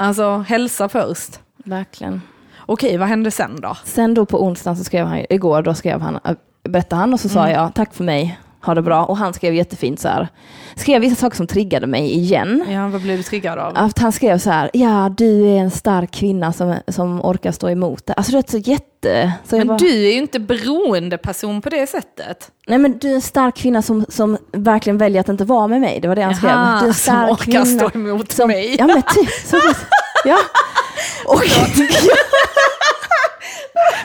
Speaker 2: Alltså hälsa först.
Speaker 3: Verkligen.
Speaker 2: Okej, vad hände sen då?
Speaker 3: Sen då på onsdagen så skrev han, igår då skrev han, äh, berättade han och så sa jag tack för mig, ha det bra. Och han skrev jättefint så här, skrev vissa saker som triggade mig igen.
Speaker 2: Ja, vad blev du triggad av?
Speaker 3: Att han skrev så här, ja du är en stark kvinna som, som orkar stå emot det. Alltså det är så jätte... Så
Speaker 2: Men
Speaker 3: bara,
Speaker 2: du är ju inte beroende person på det sättet.
Speaker 3: Nej men du är en stark kvinna som, som verkligen väljer att inte vara med mig. Det var det han skrev.
Speaker 2: Jaha,
Speaker 3: Du är en
Speaker 2: som
Speaker 3: stark
Speaker 2: orkar
Speaker 3: kvinna.
Speaker 2: stå emot
Speaker 3: som,
Speaker 2: mig.
Speaker 3: Ja men typ. Ja. Och,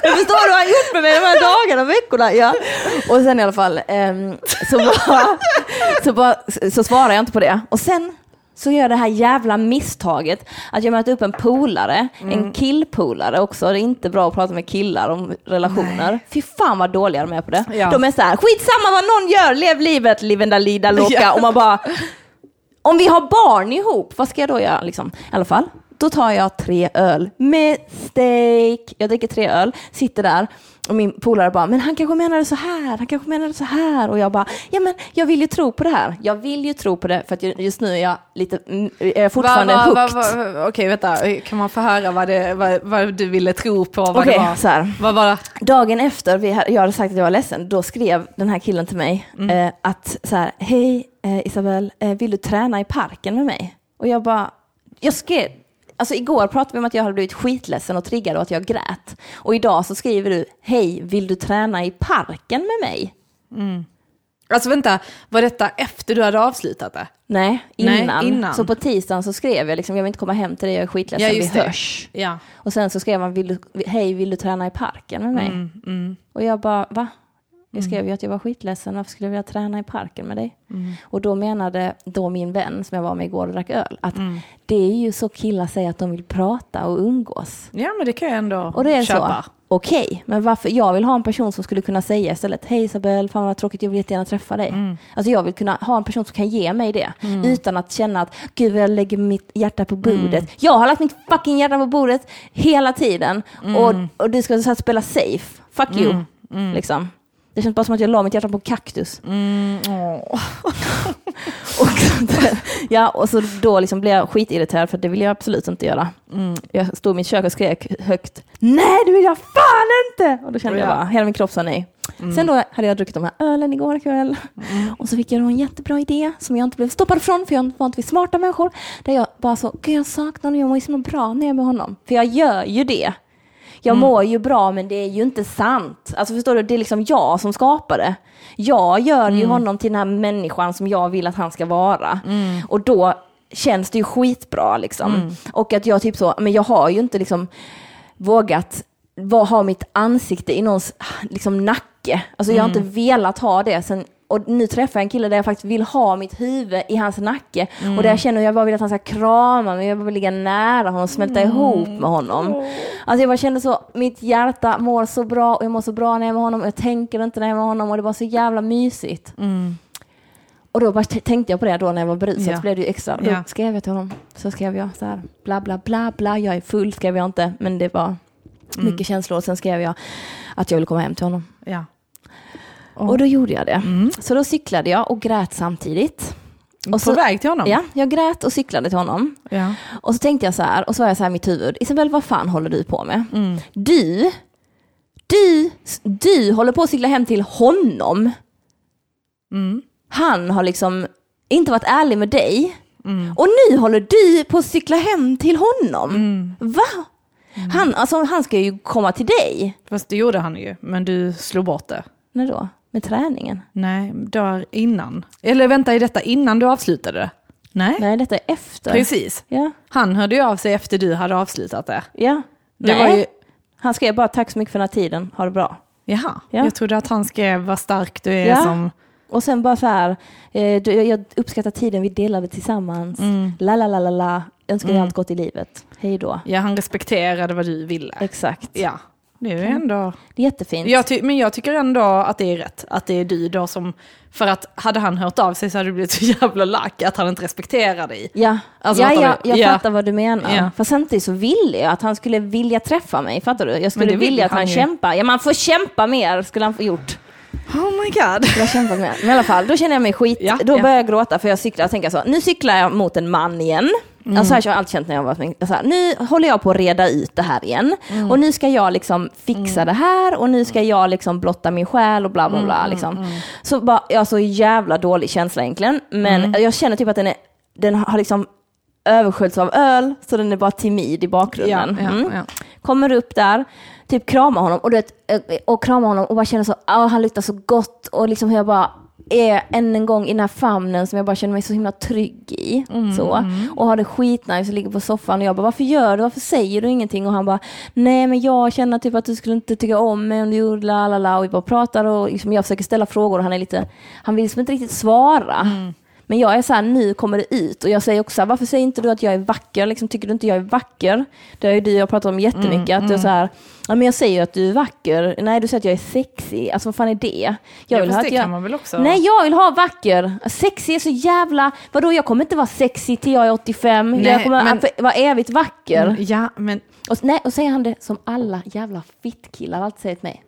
Speaker 3: men förstår du vad han gjort med mig de här dagarna och veckorna? Ja. Och sen i alla fall ehm, så, bara, så, bara, så svarar jag inte på det. Och sen så gör jag det här jävla misstaget att jag möter upp en polare, en killpolare också. Det är inte bra att prata med killar om relationer. Fy fan vad dåliga de är på det.
Speaker 2: Ja.
Speaker 3: De är så här, skitsamma vad någon gör, lev livet, livenda lida loka.
Speaker 2: Ja.
Speaker 3: Och man bara, om vi har barn ihop, vad ska jag då göra? Liksom? I alla fall, då tar jag tre öl. Mistake! Jag dricker tre öl, sitter där och min polare bara, men han kanske menade så här, han kanske menade så här. Och jag bara, ja men jag vill ju tro på det här. Jag vill ju tro på det för att ju- just nu är jag lite, mm, är jag fortfarande
Speaker 2: Va- va-
Speaker 3: hooked.
Speaker 2: va- Okej, vänta. Kan man få höra vad, det, vad, vad du ville tro på? Vad
Speaker 3: Okej,
Speaker 2: det var?
Speaker 3: så här.
Speaker 2: Vad var det?
Speaker 3: Dagen efter vi hade, jag hade sagt att jag var ledsen, då skrev den här killen till mig eh, att så här, hej eh, Isabel, eh, vill du träna i parken med mig? Och jag bara, jag skrev, alltså igår pratade vi om att jag hade blivit skitledsen och triggad och att jag grät. Och idag så skriver du, hej, vill du träna i parken med mig?
Speaker 2: Alltså vänta, var detta efter du hade avslutat det?
Speaker 3: Nej,
Speaker 2: Nej,
Speaker 3: innan.
Speaker 2: innan.
Speaker 3: Så på tisdagen så skrev jag liksom, jag vill inte komma hem till dig, jag är skitledsen,
Speaker 2: Ja,
Speaker 3: vi
Speaker 2: det.
Speaker 3: hörs.
Speaker 2: Ja.
Speaker 3: Och sen så skrev han, vill du, hej, vill du träna i parken med mig?
Speaker 2: Mm,
Speaker 3: Och jag bara, va? Jag skrev ju att jag var skitledsen, varför skulle jag vilja träna i parken med dig?
Speaker 2: Mm.
Speaker 3: Och då menade då min vän som jag var med igår och drack öl, att
Speaker 2: Mm.
Speaker 3: det är ju så killar säger att de vill prata och umgås.
Speaker 2: ja, men det kan jag ändå
Speaker 3: Och det är
Speaker 2: köpa.
Speaker 3: så, okej, men varför, jag vill ha en person som skulle kunna säga istället, hej Isabel, fan vad tråkigt, jag vill jättegärna träffa dig.
Speaker 2: Mm.
Speaker 3: Alltså jag vill kunna ha en person som kan ge mig det, utan att känna att, gud jag lägger mitt hjärta på bordet.
Speaker 2: Mm.
Speaker 3: Jag har lagt mitt fucking hjärta på bordet hela tiden, och, och du ska så här spela safe, fuck you, liksom. Det känns bara som att jag la mitt hjärta på kaktus.
Speaker 2: Mm.
Speaker 3: Och, ja, och så då liksom blev jag skitirriterad för det vill jag absolut inte göra.
Speaker 2: Mm.
Speaker 3: Jag stod i mitt kök och skrek högt, nej det vill jag fan inte! Och då kände jag
Speaker 2: Ja.
Speaker 3: bara, hela min kropp sa nej. Sen då hade jag druckit de här ölen igår kväll och så fick jag då en jättebra idé som jag inte blev stoppad från för jag var inte vid smarta människor. Där jag bara så, gud jag saknar honom, jag mår ju så bra när jag är med honom. För jag gör ju det. Jag mår ju bra men det är ju inte sant. Alltså förstår du, det är liksom jag som skapar det. Jag gör ju honom till den här människan som jag vill att han ska vara. Och då känns det ju skitbra liksom.
Speaker 2: Mm.
Speaker 3: Och att jag typ så, men jag har ju inte liksom vågat ha mitt ansikte i någons liksom, nacke. Alltså jag har
Speaker 2: Mm.
Speaker 3: inte velat ha det sen och nu träffar jag en kille där jag faktiskt vill ha mitt huvud i hans nacke.
Speaker 2: Mm.
Speaker 3: Och där jag känner att jag bara vill att han ska krama mig, jag vill ligga nära honom, smälta
Speaker 2: Mm.
Speaker 3: ihop med honom. Alltså jag bara kände så, mitt hjärta mår så bra och jag mår så bra när jag är med honom och jag tänker inte när jag är med honom och det var så jävla mysigt.
Speaker 2: Mm.
Speaker 3: Och då bara tänkte jag på det då när jag var berusad
Speaker 2: Ja.
Speaker 3: så blev det ju extra. Då
Speaker 2: Ja.
Speaker 3: skrev jag till honom. Så skrev jag så här, bla bla bla bla, jag är full skrev jag inte, men det var
Speaker 2: Mm.
Speaker 3: mycket känslor. Och sen skrev jag att jag ville komma hem till honom.
Speaker 2: Ja.
Speaker 3: Och då gjorde jag det.
Speaker 2: Mm.
Speaker 3: Så då cyklade jag och grät samtidigt. Och
Speaker 2: På
Speaker 3: så,
Speaker 2: väg till honom?
Speaker 3: ja, jag grät och cyklade till honom.
Speaker 2: ja.
Speaker 3: Och så tänkte jag så här, och så var jag så här i mitt huvud, Isabel vad fan håller du på med?
Speaker 2: Mm.
Speaker 3: Du, du, du håller på att cykla hem till honom.
Speaker 2: Mm.
Speaker 3: Han har liksom inte varit ärlig med dig.
Speaker 2: Mm.
Speaker 3: Och nu håller du på att cykla hem till honom.
Speaker 2: Mm.
Speaker 3: Va? Han, alltså, han ska ju komma till dig.
Speaker 2: Fast det gjorde han ju, men du slog bort det.
Speaker 3: När då? Med träningen?
Speaker 2: Nej, dagar innan. Eller vänta, är detta innan du avslutade det? Nej,
Speaker 3: Nej, detta är efter.
Speaker 2: precis.
Speaker 3: Ja.
Speaker 2: Han hörde ju av sig efter du hade avslutat det.
Speaker 3: ja.
Speaker 2: Det
Speaker 3: Nej.
Speaker 2: ju,
Speaker 3: Han skrev bara tack så mycket för den här tiden, ha det bra.
Speaker 2: jaha,
Speaker 3: Ja.
Speaker 2: jag trodde att han skrev vad stark du är
Speaker 3: Ja.
Speaker 2: som...
Speaker 3: Och sen bara så här, eh, du, jag uppskattar tiden vi delade tillsammans.
Speaker 2: Mm.
Speaker 3: La la la la la, önskar dig
Speaker 2: Mm.
Speaker 3: allt gott i livet. Hej då.
Speaker 2: Ja, han respekterade vad du ville.
Speaker 3: Exakt.
Speaker 2: Ja, det är ändå...
Speaker 3: Det är jättefint.
Speaker 2: Jag men jag tycker ändå att det är rätt, att det är du då som... För att hade han hört av sig så hade det blivit så jävla lack att han inte respekterar dig.
Speaker 3: Ja,
Speaker 2: Alltså,
Speaker 3: ja, ja jag
Speaker 2: Ja.
Speaker 3: fattar vad du menar.
Speaker 2: Ja.
Speaker 3: För samtidigt så ville jag att han skulle vilja träffa mig, fattar du? Jag skulle vilja att
Speaker 2: han
Speaker 3: han kämpar. Ja, man får kämpa mer, skulle han få gjort.
Speaker 2: Oh my god.
Speaker 3: Jag kämpat med. Men i alla fall, då känner jag mig skit.
Speaker 2: Ja,
Speaker 3: då
Speaker 2: ja.
Speaker 3: börjar jag gråta för jag cyklar och tänker så, nu cyklar jag mot en man igen.
Speaker 2: Mm.
Speaker 3: Alltså här har jag alltid känt när jag med. Så här, nu håller jag på att reda ut det här igen.
Speaker 2: Mm.
Speaker 3: Och nu ska jag liksom fixa det här och nu ska jag liksom blotta min själ och bla bla bla.
Speaker 2: Mm,
Speaker 3: liksom. Så bara, jag har så jävla dålig känsla egentligen. Men
Speaker 2: Mm.
Speaker 3: jag känner typ att den, är, den har liksom översköljts av öl, så den är bara timid i bakgrunden. Mm
Speaker 2: ja.
Speaker 3: kommer upp där, typ kramar honom och, du vet, eh, och kramar honom och bara känner så, ah, han luktar så gott och liksom hur jag bara är än en gång i den här famnen som jag bara känner mig så himla trygg i. Så. Och har det skitnice och ligger på soffan och jag bara, varför gör du, varför säger du ingenting? Och han bara, nej men jag känner typ att du skulle inte tycka om mig om du gjorde la la la och vi bara pratar och liksom jag försöker ställa frågor och han är lite, han vill liksom inte riktigt svara. Men jag är så här, nu kommer det ut. Och jag säger också här, varför säger inte du att jag är vacker? Liksom, tycker du inte jag är vacker? Det har ju du och jag pratat om jättemycket. att du är så här, ja men jag säger ju att du är vacker. Nej, du säger att jag är sexig. Alltså vad fan är det? Jag
Speaker 2: Ja,
Speaker 3: vill
Speaker 2: fast
Speaker 3: ha
Speaker 2: det
Speaker 3: jag...
Speaker 2: kan man väl också...
Speaker 3: Nej, jag vill ha vacker. Sexig är så jävla... Vadå, jag kommer inte vara sexig till jag är 85. jag
Speaker 2: Nej,
Speaker 3: kommer
Speaker 2: men-
Speaker 3: vara evigt vacker.
Speaker 2: Ja, men
Speaker 3: Och, nej, och säger han det som alla jävla fittkillar alltid säger till mig.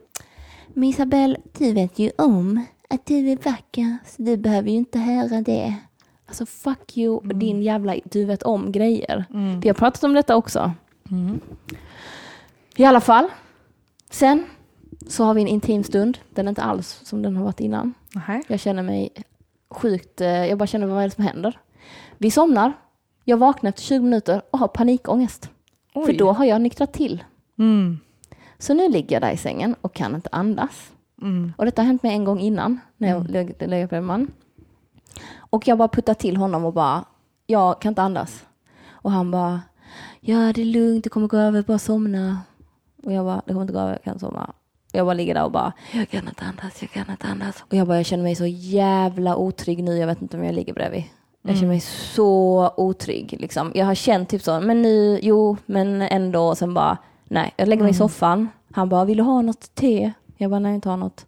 Speaker 3: Men Isabel, du vet ju om att du är vacker, så du behöver ju inte höra det. Alltså fuck you, och din jävla du vet om grejer. Vi har pratat om detta också. I alla fall, sen så har vi en intim stund. Den är inte alls som den har varit innan.
Speaker 2: nej.
Speaker 3: Jag känner mig sjukt, eh, jag bara känner vad är det som händer? Vi somnar, jag vaknar efter 20 minuter och har panikångest. För
Speaker 2: Oj.
Speaker 3: då har jag nyktrat till.
Speaker 2: Mm.
Speaker 3: Så nu ligger jag där i sängen och kan inte andas.
Speaker 2: Mm.
Speaker 3: Och detta har hänt mig en gång innan, när jag mm. lägger på en man. Och jag bara puttar till honom och bara, jag kan inte andas. Och han bara, ja det är lugnt, det kommer gå över, bara somna. Och jag bara, det kommer inte gå över, jag kan somna. Jag bara ligger där och bara, jag kan inte andas, jag kan inte andas. Och jag bara, jag känner mig så jävla otrygg nu, jag vet inte om jag ligger bredvid. Jag känner mig så otrygg liksom. Jag har känt typ så, men nu, jo, men ändå. Och sen bara, nej, jag lägger mig i soffan. Han bara, vill du ha något te? Jag bara, nej, inte ha något.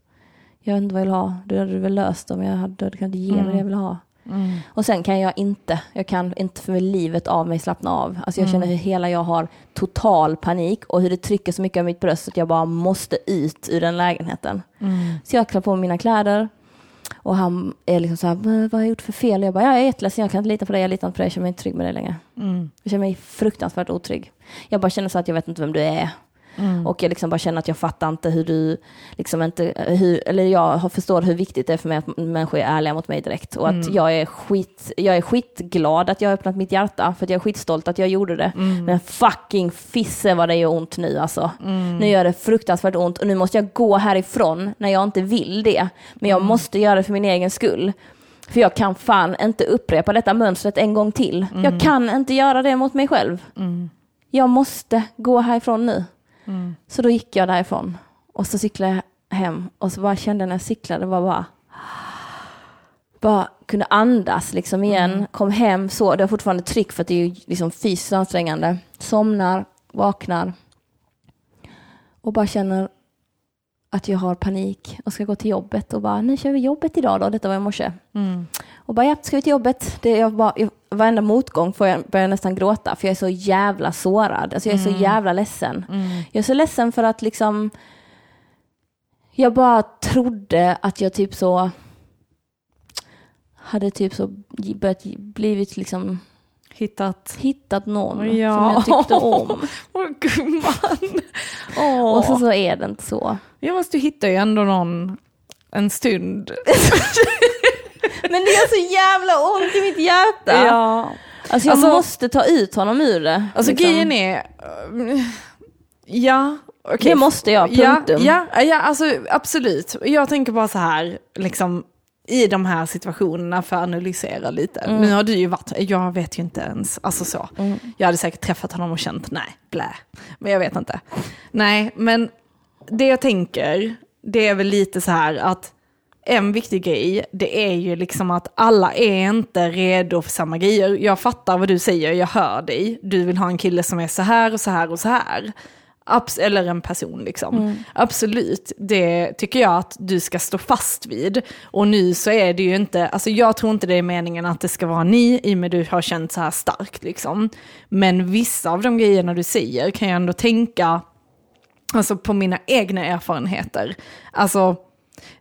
Speaker 3: Jag vet inte vad jag vill ha. Du hade väl löst om jag hade, du kan inte ge mig det jag vill ha.
Speaker 2: Mm.
Speaker 3: Och sen kan jag inte, jag kan inte för livet av mig slappna av. Alltså jag känner hur hela jag har total panik och hur det trycker så mycket av mitt bröst att jag bara måste ut ur den lägenheten.
Speaker 2: Mm.
Speaker 3: Så jag klär på mina kläder och han är liksom så här, "Men vad har jag gjort för fel? Och jag bara, jag är jätteledsen, jag kan inte lita på dig, jag litar inte på dig, jag känner mig inte trygg med dig längre.
Speaker 2: Mm.
Speaker 3: Jag känner mig fruktansvärt otrygg. Jag bara känner så att jag vet inte vem du är.
Speaker 2: Mm.
Speaker 3: Och jag liksom bara känner att jag fattar inte hur du, liksom inte, hur, eller jag förstår hur viktigt det är för mig att människor är ärliga mot mig direkt. Och att
Speaker 2: Mm.
Speaker 3: jag, är skit, jag är skitglad att jag har öppnat mitt hjärta, för att jag är skitstolt att jag gjorde det.
Speaker 2: Mm.
Speaker 3: Men fucking fisse vad det gör ont nu alltså. Nu gör det fruktansvärt ont och nu måste jag gå härifrån när jag inte vill det. Men jag måste göra det för min egen skull. För jag kan fan inte upprepa detta mönstret en gång till.
Speaker 2: Mm.
Speaker 3: Jag kan inte göra det mot mig själv. Jag måste gå härifrån nu.
Speaker 2: Mm.
Speaker 3: Så då gick jag därifrån. Och så cyklade jag hem och så bara kände när jag cyklade var bara bara kunde andas liksom igen,
Speaker 2: Mm.
Speaker 3: kom hem, så det var fortfarande tryck för att det är ju liksom fysiskt ansträngande. Somnar, vaknar och bara känner att jag har panik och ska gå till jobbet och bara, nu kör vi jobbet idag då, detta var i morse.
Speaker 2: Mm.
Speaker 3: Och bara, ja, ska vi till jobbet? Det, jag bara, jag, varenda motgång får jag börja nästan gråta för jag är så jävla sårad. Alltså jag är så jävla ledsen. Jag är så ledsen för att liksom, jag bara trodde att jag typ så hade typ så börjat blivit liksom
Speaker 2: Hittat...
Speaker 3: hittat någon
Speaker 2: Ja.
Speaker 3: som jag tyckte om.
Speaker 2: Åh gumman! Åh.
Speaker 3: Och så, så är det inte så.
Speaker 2: Ja fast du hittar ju ändå någon en stund.
Speaker 3: Men det gör så jävla ont i mitt hjärta.
Speaker 2: Ja.
Speaker 3: Alltså jag
Speaker 2: Alltså-
Speaker 3: måste ta ut honom ur det.
Speaker 2: Alltså
Speaker 3: liksom.
Speaker 2: grejen är... eh, Ja, okej.
Speaker 3: Det måste jag,
Speaker 2: Ja,
Speaker 3: punktum.
Speaker 2: ja, ja, alltså absolut. Jag tänker bara så här, liksom i de här situationerna för att analysera lite.
Speaker 3: Mm.
Speaker 2: Nu har du ju varit, jag vet ju inte ens, alltså så. Jag hade säkert träffat honom och känt, nej, blä. Men jag vet inte. Nej, men det jag tänker, det är väl lite så här att en viktig grej, det är ju liksom att alla är inte redo för samma grejer. Jag fattar vad du säger, jag hör dig. Du vill ha en kille som är så här och så här och så här. Abs- eller en person liksom. Absolut, det tycker jag att du ska stå fast vid. Och nu så är det ju inte, alltså jag tror inte det är meningen att det ska vara ni i och med du har känt så här starkt liksom. Men vissa av de grejerna du säger kan jag ändå tänka, alltså på mina egna erfarenheter. Alltså,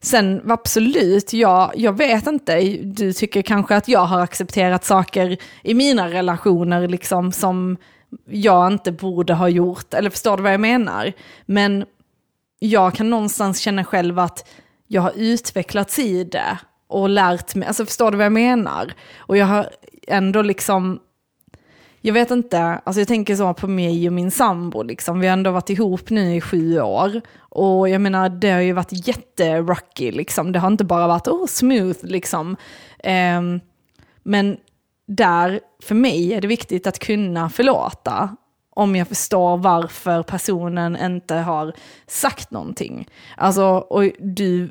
Speaker 2: sen absolut, jag, jag vet inte, du tycker kanske att jag har accepterat saker i mina relationer liksom som jag inte borde ha gjort, eller förstår du vad jag menar? Men jag kan någonstans känna själv att jag har utvecklats i det och lärt mig, alltså förstår du vad jag menar? Och jag har ändå liksom jag vet inte, alltså jag tänker så på mig och min sambo, liksom. vi har ändå varit ihop nu i sju år. Och jag menar, det har ju varit jätterucky liksom. det har inte bara varit oh, smooth. Liksom. Ehm, men där, för mig är det viktigt att kunna förlåta om jag förstår varför personen inte har sagt någonting. Alltså, och du,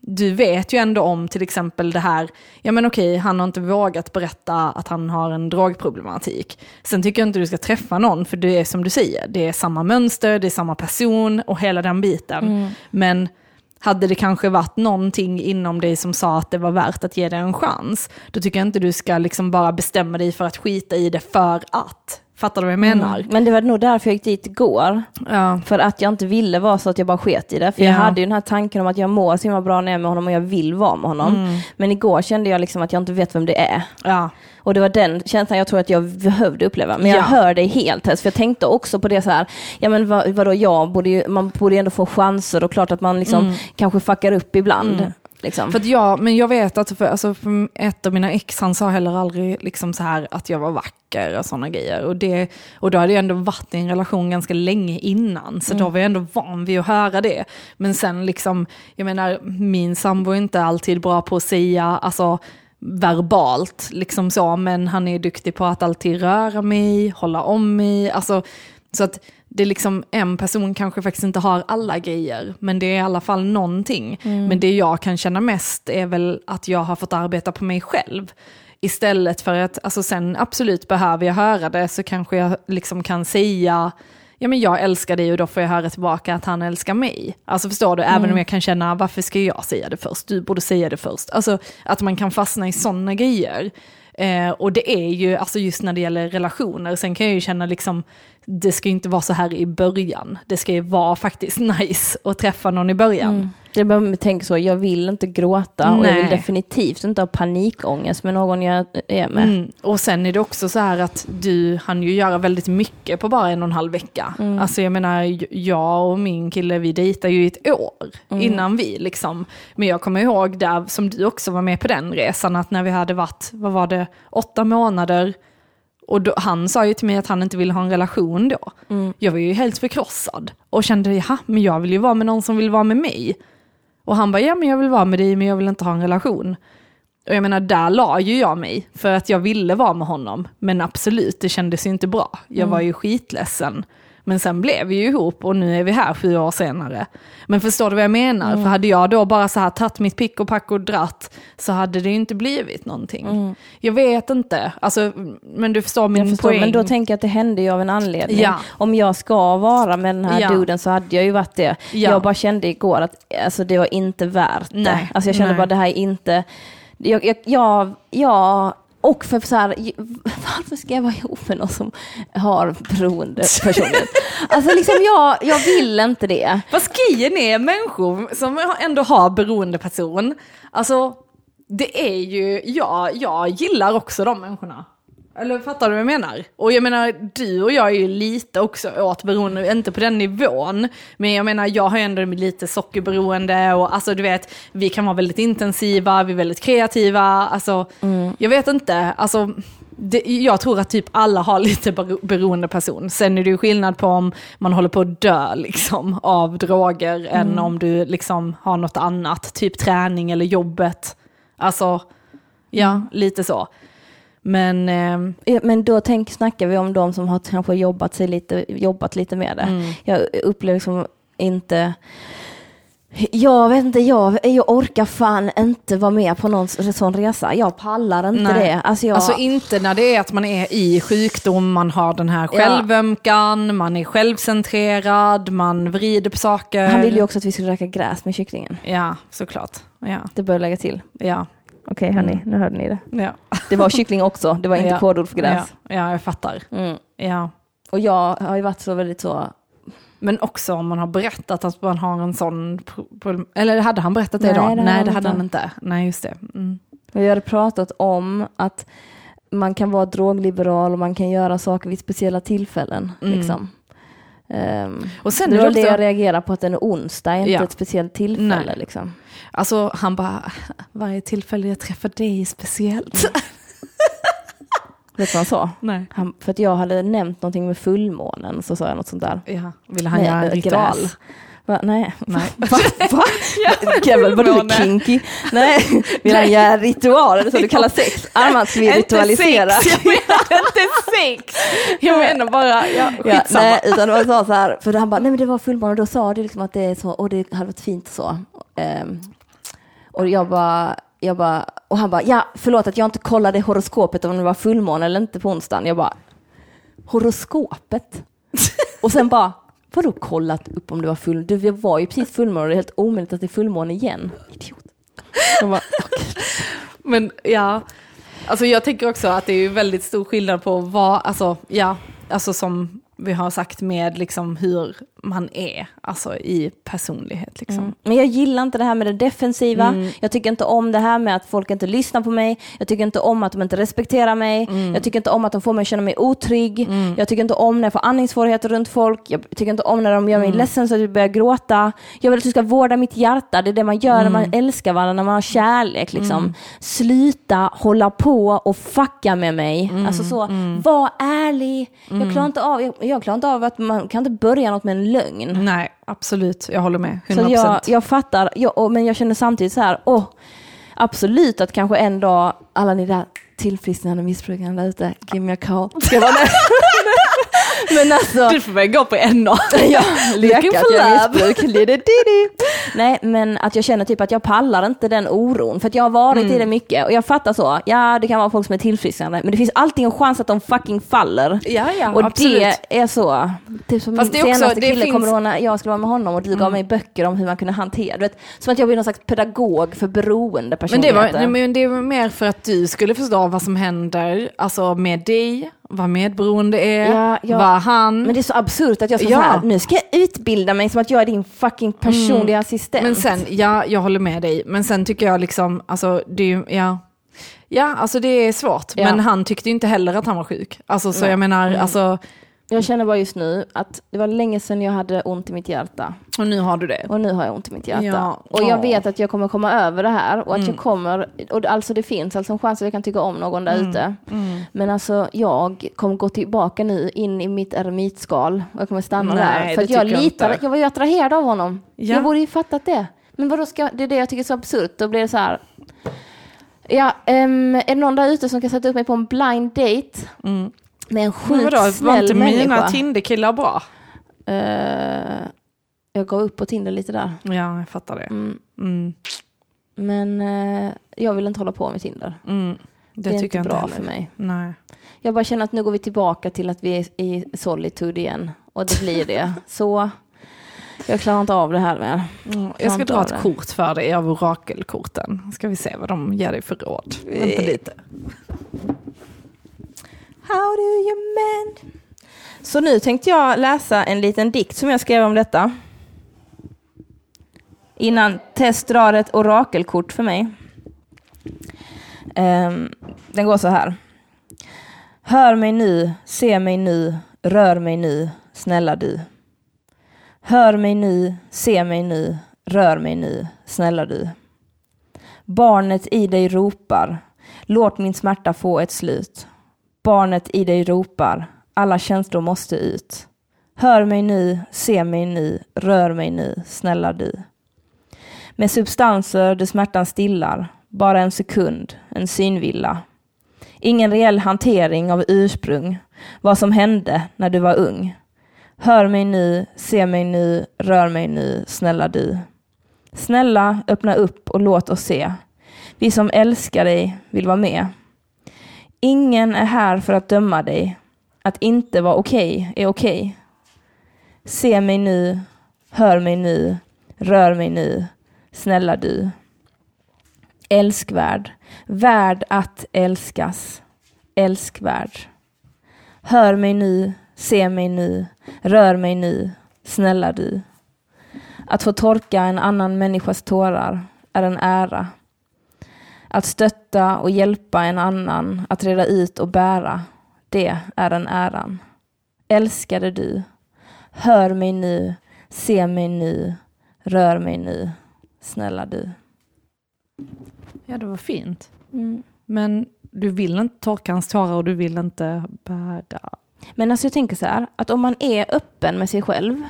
Speaker 2: du vet ju ändå om till exempel det här, ja men okej, han har inte vågat berätta att han har en drogproblematik. Sen tycker jag inte du ska träffa någon, för det är som du säger, det är samma mönster, det är samma person och hela den biten. Men hade det kanske varit någonting inom dig som sa att det var värt att ge dig en chans, då tycker jag inte du ska liksom bara bestämma dig för att skita i det för att. Fattar du vad jag menar?
Speaker 3: Men det var nog därför jag gick dit igår.
Speaker 2: Ja.
Speaker 3: För att jag inte ville vara så att jag bara sket i det. För jag
Speaker 2: Ja.
Speaker 3: hade ju den här tanken om att jag mår så himla bra när jag är med honom och jag vill vara med honom.
Speaker 2: Mm.
Speaker 3: Men igår kände jag liksom att jag inte vet vem det är.
Speaker 2: ja.
Speaker 3: Och det var den känslan jag tror att jag behövde uppleva. Men jag
Speaker 2: Ja.
Speaker 3: hör dig helt Tess, för jag tänkte också på det så här, ja men vad, vadå jag, borde ju, man borde ju ändå få chanser och klart att man liksom kanske fuckar upp ibland. Liksom.
Speaker 2: Mm. För jag, men jag vet att för, alltså, för ett av mina ex, han sa heller aldrig liksom så här att jag var vacker och sådana grejer. Och, det, och då hade jag ändå varit i en relation ganska länge innan, så då var jag ändå van vid att höra det. Men sen liksom, jag menar, min sambo är inte alltid bra på att säga, alltså verbalt, liksom så, men han är duktig på att alltid röra mig, hålla om mig, alltså, så att det är liksom en person kanske faktiskt inte har alla grejer, men det är i alla fall någonting. Men det jag kan känna mest är väl att jag har fått arbeta på mig själv. Istället för att, alltså sen absolut behöver jag höra det så kanske jag liksom kan säga, ja men jag älskar dig och då får jag höra tillbaka att han älskar mig. Alltså förstår du, även om jag kan känna, varför ska jag säga det först? Du borde säga det först. Alltså att man kan fastna i sådana grejer. Eh, och det är ju, alltså just när det gäller relationer, sen kan jag ju känna liksom, det ska ju inte vara så här i början. Det ska ju vara faktiskt nice att träffa någon i början.
Speaker 3: Mm. Behöver man tänka så, jag vill inte gråta och jag vill
Speaker 2: Nej.
Speaker 3: definitivt inte ha panikångest med någon jag är med.
Speaker 2: Mm. Och sen är det också så här att du hann ju göra väldigt mycket på bara en och en halv vecka. Alltså jag menar, jag och min kille vi dejtar ju i ett år innan vi liksom. Men jag kommer ihåg där, som du också var med på den resan, att när vi hade varit, vad var det, åtta månader, och då, han sa ju till mig att han inte ville ha en relation då. Jag var ju helt förkrossad och kände, jaha, men jag vill ju vara med någon som vill vara med mig. Och han bara, ja men jag vill vara med dig men jag vill inte ha en relation. Och jag menar, där la ju jag mig för att jag ville vara med honom. Men absolut, det kändes ju inte bra. Jag var ju skitledsen. Men sen blev vi ju ihop och nu är vi här sju år senare. Men förstår du vad jag menar? För hade jag då bara så här tagit mitt pick och pack och dratt så hade det ju inte blivit någonting. Jag vet inte, alltså, men du förstår min
Speaker 3: Jag förstår,
Speaker 2: poäng.
Speaker 3: men då tänker jag att det hände ju av en anledning.
Speaker 2: Ja.
Speaker 3: Om jag ska vara med den här
Speaker 2: Ja.
Speaker 3: duden så hade jag ju varit det.
Speaker 2: Ja.
Speaker 3: Jag bara kände igår att alltså, det var inte värt det.
Speaker 2: Nej.
Speaker 3: Alltså, jag kände
Speaker 2: Nej.
Speaker 3: bara det här är inte... Jag, jag, jag, jag och för så här, varför ska jag vara ihop med någon som har beroende personlighet? Alltså liksom jag, jag vill inte det.
Speaker 2: Vad grejen är människor som ändå har beroende person, alltså det är ju, ja, jag gillar också de människorna. Eller fattar du vad jag menar? Och jag menar, du och jag är ju lite också åt beroende, inte på den nivån, men jag menar, jag har ju ändå lite sockerberoende och alltså du vet, vi kan vara väldigt intensiva, vi är väldigt kreativa, alltså jag vet inte, alltså det, jag tror att typ alla har lite bero- beroende person. Sen är det ju skillnad på om man håller på att dö liksom, av droger än om du liksom har något annat, typ träning eller jobbet. Alltså, ja, lite så. Men
Speaker 3: Ja, Men då tänk, snackar vi om de som har kanske jobbat, sig lite, jobbat lite med det.
Speaker 2: Mm.
Speaker 3: Jag upplever liksom inte... Jag vet inte, jag, jag orkar fan inte vara med på någon sån resa. Jag pallar inte
Speaker 2: Nej.
Speaker 3: det. Alltså jag,
Speaker 2: Alltså inte när det är att man är i sjukdom, man har den här
Speaker 3: Ja.
Speaker 2: självömkan, man är självcentrerad, man vrider på saker.
Speaker 3: han ville ju också att vi skulle röka gräs med kycklingen.
Speaker 2: Ja, såklart. Ja,
Speaker 3: Det bör jag lägga till.
Speaker 2: ja,
Speaker 3: Okej hörni, nu hörde ni det.
Speaker 2: ja.
Speaker 3: Det var kyckling också, det var inte
Speaker 2: Ja.
Speaker 3: kodord för gräs.
Speaker 2: Ja, ja, jag fattar.
Speaker 3: Mm.
Speaker 2: Ja.
Speaker 3: Och jag har ju varit så väldigt så...
Speaker 2: Men också om man har berättat att man har en sån... Eller hade han berättat det
Speaker 3: Nej,
Speaker 2: då?
Speaker 3: det hade
Speaker 2: Nej,
Speaker 3: han
Speaker 2: det hade
Speaker 3: inte.
Speaker 2: han inte. Nej, just det. Mm.
Speaker 3: Vi hade pratat om att man kan vara drogliberal och man kan göra saker vid speciella tillfällen.
Speaker 2: Mm.
Speaker 3: Liksom. Ehm,
Speaker 2: Och sen
Speaker 3: det var
Speaker 2: det
Speaker 3: jag reagerade på, att en onsdag är inte
Speaker 2: Ja.
Speaker 3: ett speciellt tillfälle.
Speaker 2: Nej.
Speaker 3: Liksom.
Speaker 2: alltså han bara, varje tillfälle jag träffar dig är speciellt.
Speaker 3: Vet du vad han sa?
Speaker 2: Nej.
Speaker 3: Han, för att jag hade nämnt någonting med fullmånen, så sa jag något sånt där.
Speaker 2: Ja, ville han
Speaker 3: Nej,
Speaker 2: göra en ritual?
Speaker 3: gräs. Va? Nej.
Speaker 2: Nej.
Speaker 3: Va? Va? Du
Speaker 2: fullmåne.
Speaker 3: kinky? Nej, vill han göra ritual? Det så du kallar sex? Armand, ska vi ritualisera?
Speaker 2: Inte sex, jag menar inte sex! Jag menar bara, ja,
Speaker 3: Ja,
Speaker 2: skitsamma.
Speaker 3: nej, utan det var så, här, för han bara, nej men det var fullmåne och då sa du liksom att det är så, och det hade varit fint så. Ehm, och jag bara, jag bara, och han bara, ja förlåt att jag inte kollade horoskopet om det var fullmåne eller inte på onsdagen. Jag bara, horoskopet? och sen bara, vadå kollat upp om det var full, det var ju precis fullmåne och det är helt omöjligt att det är fullmåne igen. Idiot. Bara,
Speaker 2: Men ja, alltså jag tänker också att det är väldigt stor skillnad på vad, alltså ja, alltså som vi har sagt med liksom hur man är, alltså i personlighet liksom.
Speaker 3: Mm. Men jag gillar inte det här med det defensiva.
Speaker 2: Mm.
Speaker 3: Jag tycker inte om det här med att folk inte lyssnar på mig. Jag tycker inte om att de inte respekterar mig.
Speaker 2: Mm.
Speaker 3: Jag tycker inte om att de får mig att känna mig otrygg. Jag tycker inte om när jag får andningssvårigheter runt folk. Jag tycker inte om när de gör mig
Speaker 2: Mm.
Speaker 3: ledsen så att jag börjar gråta. Jag vill att du ska vårda mitt hjärta. Det är det man gör när
Speaker 2: Mm.
Speaker 3: man älskar varandra, när man har kärlek. Liksom. Sluta hålla på och fucka med mig.
Speaker 2: Mm.
Speaker 3: Alltså så, var ärlig. Jag, klarar inte av, jag, jag klarar inte av att man kan inte börja något med en lögn.
Speaker 2: Nej, absolut, jag håller med, 100%.
Speaker 3: Så jag, jag fattar, jag, men jag känner samtidigt så här, åh, absolut att kanske en dag, alla ni där tillfrisknande missbrukarna där ute, give me a call. Ska vara? men alltså,
Speaker 2: Du får väl gå på NA.
Speaker 3: ja,
Speaker 2: Looking for love.
Speaker 3: Nej, men att jag känner typ att jag pallar inte den oron, för att jag har varit
Speaker 2: Mm.
Speaker 3: i det mycket och jag fattar så, ja det kan vara folk som är tillfrisknande, men det finns alltid en chans att de fucking faller.
Speaker 2: Ja, ja,
Speaker 3: och
Speaker 2: absolut.
Speaker 3: det är så. Typ som
Speaker 2: Fast det är också-
Speaker 3: senaste
Speaker 2: det
Speaker 3: kille
Speaker 2: finns- Mm.
Speaker 3: kommer ihåg när jag skulle vara med honom och du gav mig böcker om hur man kunde hantera, du vet, som att jag blir någon slags pedagog för beroende
Speaker 2: Men det,
Speaker 3: personligheter.
Speaker 2: var, men det var mer för att du skulle förstå vad som händer, alltså med dig, vad medberoende är,
Speaker 3: Ja, ja.
Speaker 2: vad han...
Speaker 3: Men det är så absurt att jag ska
Speaker 2: Ja.
Speaker 3: här, nu ska jag utbilda mig som att jag är din fucking personliga assistent.
Speaker 2: Men sen, ja, jag håller med dig. Men sen tycker jag liksom, alltså det är ja. Ja, alltså det är svårt.
Speaker 3: Ja.
Speaker 2: Men han tyckte inte heller att han var sjuk. Alltså så
Speaker 3: Nej.
Speaker 2: jag menar, alltså,
Speaker 3: Jag känner bara just nu att det var länge sedan jag hade ont i mitt hjärta.
Speaker 2: och nu har du det.
Speaker 3: Och nu har jag ont i mitt hjärta.
Speaker 2: Ja.
Speaker 3: Och jag
Speaker 2: Ja. Mm.
Speaker 3: vet att jag kommer komma över det här och att jag kommer, och alltså det finns alltså en chans att jag kan tycka om någon där
Speaker 2: Mm.
Speaker 3: ute. Men alltså jag kommer gå tillbaka nu in i mitt eremitskal och jag kommer stanna
Speaker 2: Nej,
Speaker 3: där. För att jag
Speaker 2: jag
Speaker 3: litar,
Speaker 2: inte.
Speaker 3: jag var ju attraherad av honom.
Speaker 2: Ja.
Speaker 3: Jag borde ju fattat det. Men vadå ska, det är det jag tycker är så absurt. Då blir det så här, Ja, ehm, är det någon där ute som kan sätta upp mig på en blind date
Speaker 2: Mm.
Speaker 3: Med en
Speaker 2: Men
Speaker 3: sjukt
Speaker 2: vadå, var
Speaker 3: snäll
Speaker 2: inte
Speaker 3: människa?
Speaker 2: mina Tinderkillar bra?
Speaker 3: Eh, jag gav upp på Tinder lite där.
Speaker 2: Ja, jag fattar det.
Speaker 3: Mm.
Speaker 2: Mm.
Speaker 3: Men eh, jag vill inte hålla på med Tinder.
Speaker 2: Mm. Det,
Speaker 3: Det, är
Speaker 2: tycker
Speaker 3: inte
Speaker 2: jag
Speaker 3: bra
Speaker 2: inte
Speaker 3: för mig.
Speaker 2: Nej.
Speaker 3: Jag bara känner att nu går vi tillbaka till att vi är i solitude igen. Och det blir det. Så jag klarar inte av det här mer.
Speaker 2: Mm. Jag ska dra ett
Speaker 3: det.
Speaker 2: kort för dig av orakelkorten. Ska vi se vad de ger dig för råd. Vänta lite.
Speaker 3: How do you mend? Så nu tänkte jag läsa en liten dikt som jag skrev om detta. Innan Tess drar ett orakelkort för mig. Ehm, den går så här. Hör mig nu, se mig nu, rör mig nu, snälla du. Hör mig nu, se mig nu, rör mig nu, snälla du. Barnet i dig ropar, låt min smärta få ett slut. Barnet i dig ropar, alla känslor måste ut. Hör mig nu, se mig nu, rör mig nu, snälla du. Med substanser du smärtan stillar, bara en sekund, en synvilla. Ingen reell hantering av ursprung, vad som hände när du var ung. Hör mig nu, se mig nu, rör mig nu, snälla du. Snälla, öppna upp och låt oss se. Vi som älskar dig vill vara med. Ingen är här för att döma dig. Att inte vara okej är okej. Se mig nu, hör mig nu, rör mig nu, snälla du. Älskvärd, värd att älskas, älskvärd. Hör mig nu, se mig nu, rör mig nu, snälla du. Att få torka en annan människas tårar är en ära. Att stötta och hjälpa en annan att reda ut och bära, det är en äran. Älskade du, hör mig nu, se mig nu, rör mig nu, snälla du.
Speaker 2: Ja, det var fint.
Speaker 3: Mm.
Speaker 2: Men du vill inte torka hans tårar och du vill inte bära.
Speaker 3: Men alltså jag tänker så här, att om man är öppen med sig själv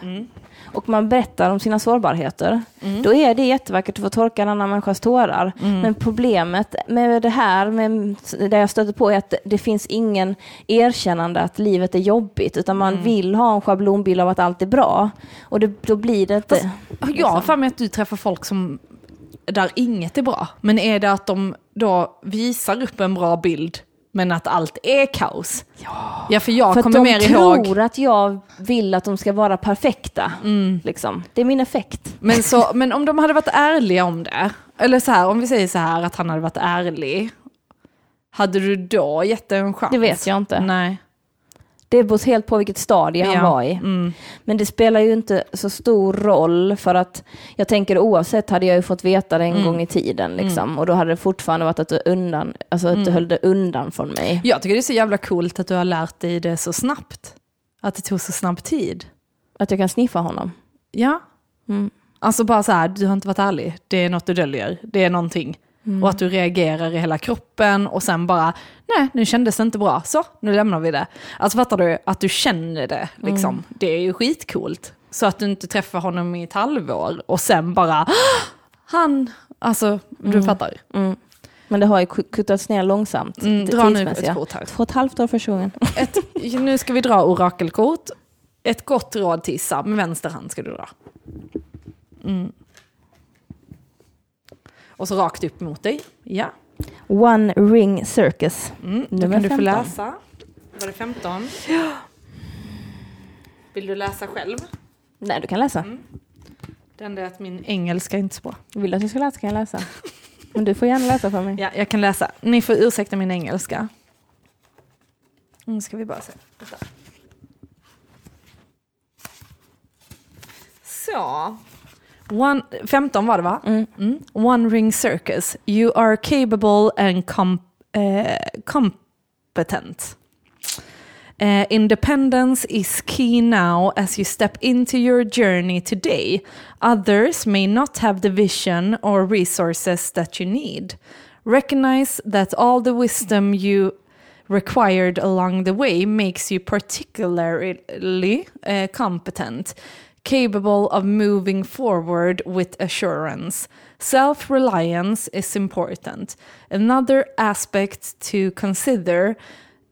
Speaker 3: och man berättar om sina sårbarheter, då är det jättevackert att få torka en annan människas tårar. Men problemet med det här, med det jag stöter på, är att det finns ingen erkännande att livet är jobbigt, utan man vill ha en schablonbild av att allt är bra. Och det, då blir det inte...
Speaker 2: Jag har för mig att du träffar folk som där inget är bra. Men är det att de då visar upp en bra bild men att allt är kaos? Ja, ja för jag
Speaker 3: För att
Speaker 2: kommer
Speaker 3: de
Speaker 2: mer
Speaker 3: tror
Speaker 2: ihåg...
Speaker 3: att jag vill att de ska vara perfekta. Liksom. Det är min effekt.
Speaker 2: Men, så, men om de hade varit ärliga om det, eller så här, om vi säger så här att han hade varit ärlig, hade du då gett det en chans?
Speaker 3: Det vet jag inte.
Speaker 2: Nej.
Speaker 3: Det beror helt på vilket stadie han
Speaker 2: Ja.
Speaker 3: var i.
Speaker 2: Mm.
Speaker 3: Men det spelar ju inte så stor roll för att jag tänker oavsett hade jag ju fått veta det en
Speaker 2: Mm.
Speaker 3: gång i tiden liksom. Och då hade det fortfarande varit att du, undan, alltså att du
Speaker 2: Mm.
Speaker 3: höll det undan från mig.
Speaker 2: Jag tycker det är så jävla coolt att du har lärt dig det så snabbt. Att det tog så snabb tid.
Speaker 3: Att jag kan sniffa honom.
Speaker 2: Ja.
Speaker 3: Mm.
Speaker 2: Alltså bara så här, du har inte varit ärlig. Det är något du döljer. Det är någonting.
Speaker 3: Mm.
Speaker 2: Och att du reagerar i hela kroppen och sen bara, nej nu kändes det inte bra, så nu lämnar vi det. Alltså fattar du, att du känner det liksom.
Speaker 3: Mm.
Speaker 2: Det är ju skitcoolt. Så att du inte träffar honom i ett halvår och sen bara, han, alltså du fattar.
Speaker 3: Mm. Men det har ju ku- kuttats ner långsamt.
Speaker 2: Mm, dra nu ett kort här.
Speaker 3: Två och ett halvt år första gången.
Speaker 2: Ett, nu ska vi dra orakelkort. Ett gott råd till Issa, med vänster hand ska du dra. Mm. Och så rakt upp mot dig. Ja.
Speaker 3: One ring circus.
Speaker 2: Mm. Då kan du få
Speaker 3: 15.
Speaker 2: läsa. Var det 15? Vill du läsa själv?
Speaker 3: Nej, du kan läsa.
Speaker 2: Mm. Det enda är att min engelska är inte så bra.
Speaker 3: Vill du att jag ska läsa kan jag läsa. Men du får gärna läsa för mig.
Speaker 2: Ja, jag kan läsa. Ni får ursäkta min engelska. Nu ska vi bara se. Så. One, 15 var det va? Mm. One ring circus. You are capable and com, eh, competent. Eh, independence is key now as you step into your journey today. Others may not have the vision or resources that you need. Recognize that all the wisdom you required along the way makes you particularly uh, competent. Capable of moving forward with assurance. Self reliance is important. Another aspect to consider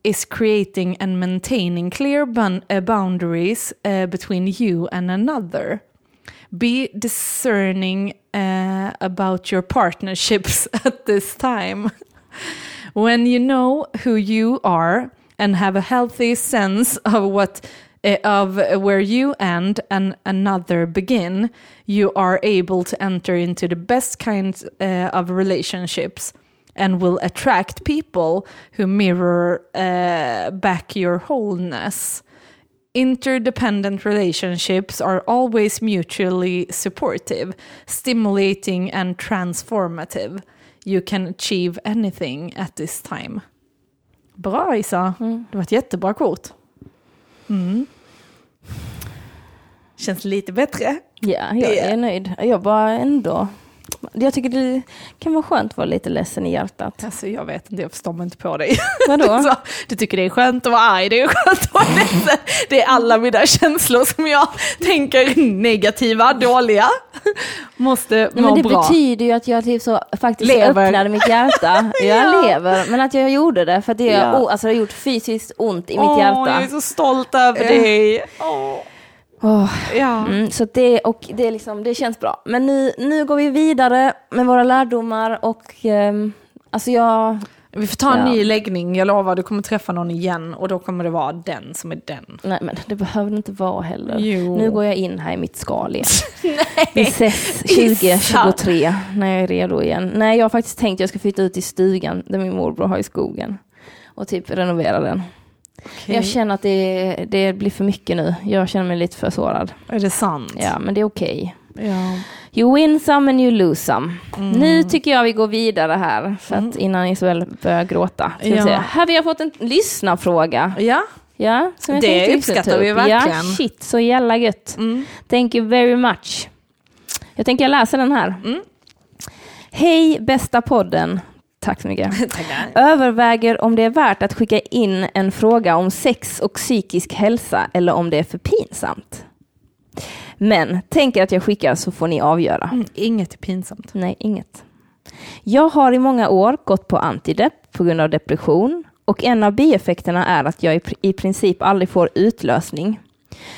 Speaker 2: is creating and maintaining clear uh, boundaries uh, between you and another. Be discerning uh, about your partnerships at this time. when you know who you are and have a healthy sense of what of where you end and another begin, you are able to enter into the best kinds uh, of relationships and will attract people who mirror uh, back your wholeness. Interdependent relationships are always mutually supportive, stimulating, and transformative. You can achieve anything at this time. Bra Isa, det var ett jättebra kort. Mm. Känns lite bättre.
Speaker 3: Ja, jag är nöjd. Jag bara ändå... Jag tycker det kan vara skönt att vara lite ledsen i hjärtat.
Speaker 2: Alltså jag vet inte, jag förstår mig inte på dig.
Speaker 3: Vadå?
Speaker 2: Så, du tycker det är skönt att vara arg, det är skönt att vara ledsen. Det är alla mina känslor som jag tänker negativa, dåliga. Måste må
Speaker 3: men det
Speaker 2: bra.
Speaker 3: betyder ju att jag typ så, faktiskt
Speaker 2: Lever.
Speaker 3: öppnade mitt hjärta. Jag
Speaker 2: Ja.
Speaker 3: lever, men att jag gjorde det för det,
Speaker 2: Ja.
Speaker 3: oh, alltså, det har gjort fysiskt ont i mitt hjärta.
Speaker 2: Jag är så stolt över dig. Åh.
Speaker 3: Åh.
Speaker 2: Ja.
Speaker 3: Mm, så det, och det, liksom, det känns bra. Men nu, nu går vi vidare med våra lärdomar och ehm, alltså jag...
Speaker 2: Vi får ta en
Speaker 3: Ja.
Speaker 2: ny läggning, jag lovar du kommer träffa någon igen och då kommer det vara den som är den.
Speaker 3: Nej men det behöver det inte vara heller.
Speaker 2: Jo.
Speaker 3: Nu går jag in här i mitt skal igen. Vi ses 2023 när jag är redo igen. Nej jag har faktiskt tänkt att jag ska flytta ut i stugan där min morbror har i skogen. Och typ renovera den. Jag känner att det, det blir för mycket nu. Jag känner mig lite för sårad.
Speaker 2: Är det sant?
Speaker 3: Ja men det är okej.
Speaker 2: ja.
Speaker 3: You win some and you lose some.
Speaker 2: Mm.
Speaker 3: Nu tycker jag vi går vidare här, för att innan Isabel börjar gråta.
Speaker 2: Ja.
Speaker 3: se. Här vi har fått en lyssnarfråga.
Speaker 2: Ja.
Speaker 3: Ja, som jag
Speaker 2: Det uppskattar
Speaker 3: ta
Speaker 2: vi verkligen.
Speaker 3: Ja, shit, så jävla gött.
Speaker 2: Mm.
Speaker 3: Thank you very much. Jag tänker jag läser den här.
Speaker 2: Mm.
Speaker 3: Hej bästa podden. Tack så mycket.
Speaker 2: Tackar.
Speaker 3: Överväger om det är värt att skicka in en fråga om sex och psykisk hälsa eller om det är för pinsamt. Men tänker att jag skickar så får ni avgöra.
Speaker 2: Mm, inget är pinsamt.
Speaker 3: Nej, inget. Jag har i många år gått på antidepp på grund av depression och en av bieffekterna är att jag i princip aldrig får utlösning.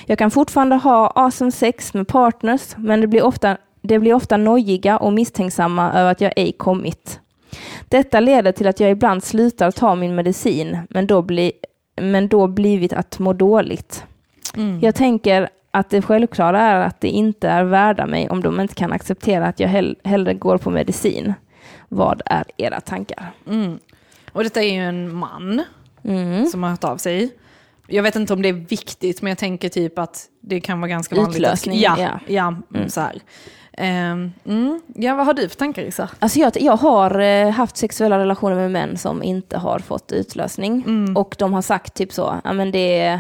Speaker 3: Jag kan fortfarande ha awesome sex med partners, men det blir ofta, det blir ofta nojiga och misstänksamma över att jag ej kommit. Detta leder till att jag ibland slutar ta min medicin, men då, bli, men då blivit att må dåligt.
Speaker 2: Mm.
Speaker 3: Jag tänker att det självklara är att det inte är värda mig om de inte kan acceptera att jag hell hellre går på medicin. Vad är era tankar?
Speaker 2: Mm. Och detta är ju en man
Speaker 3: Mm.
Speaker 2: som har hört av sig. Jag vet inte om det är viktigt, men jag tänker typ att det kan vara ganska vanligt.
Speaker 3: Utlösning,
Speaker 2: att, ja,
Speaker 3: ja.
Speaker 2: ja,
Speaker 3: Mm.
Speaker 2: så här. Ehm, mm. Ja, vad har du för tankar Isa?
Speaker 3: Alltså jag, jag har eh, haft sexuella relationer med män som inte har fått utlösning.
Speaker 2: Mm.
Speaker 3: Och de har sagt typ så, ja men det,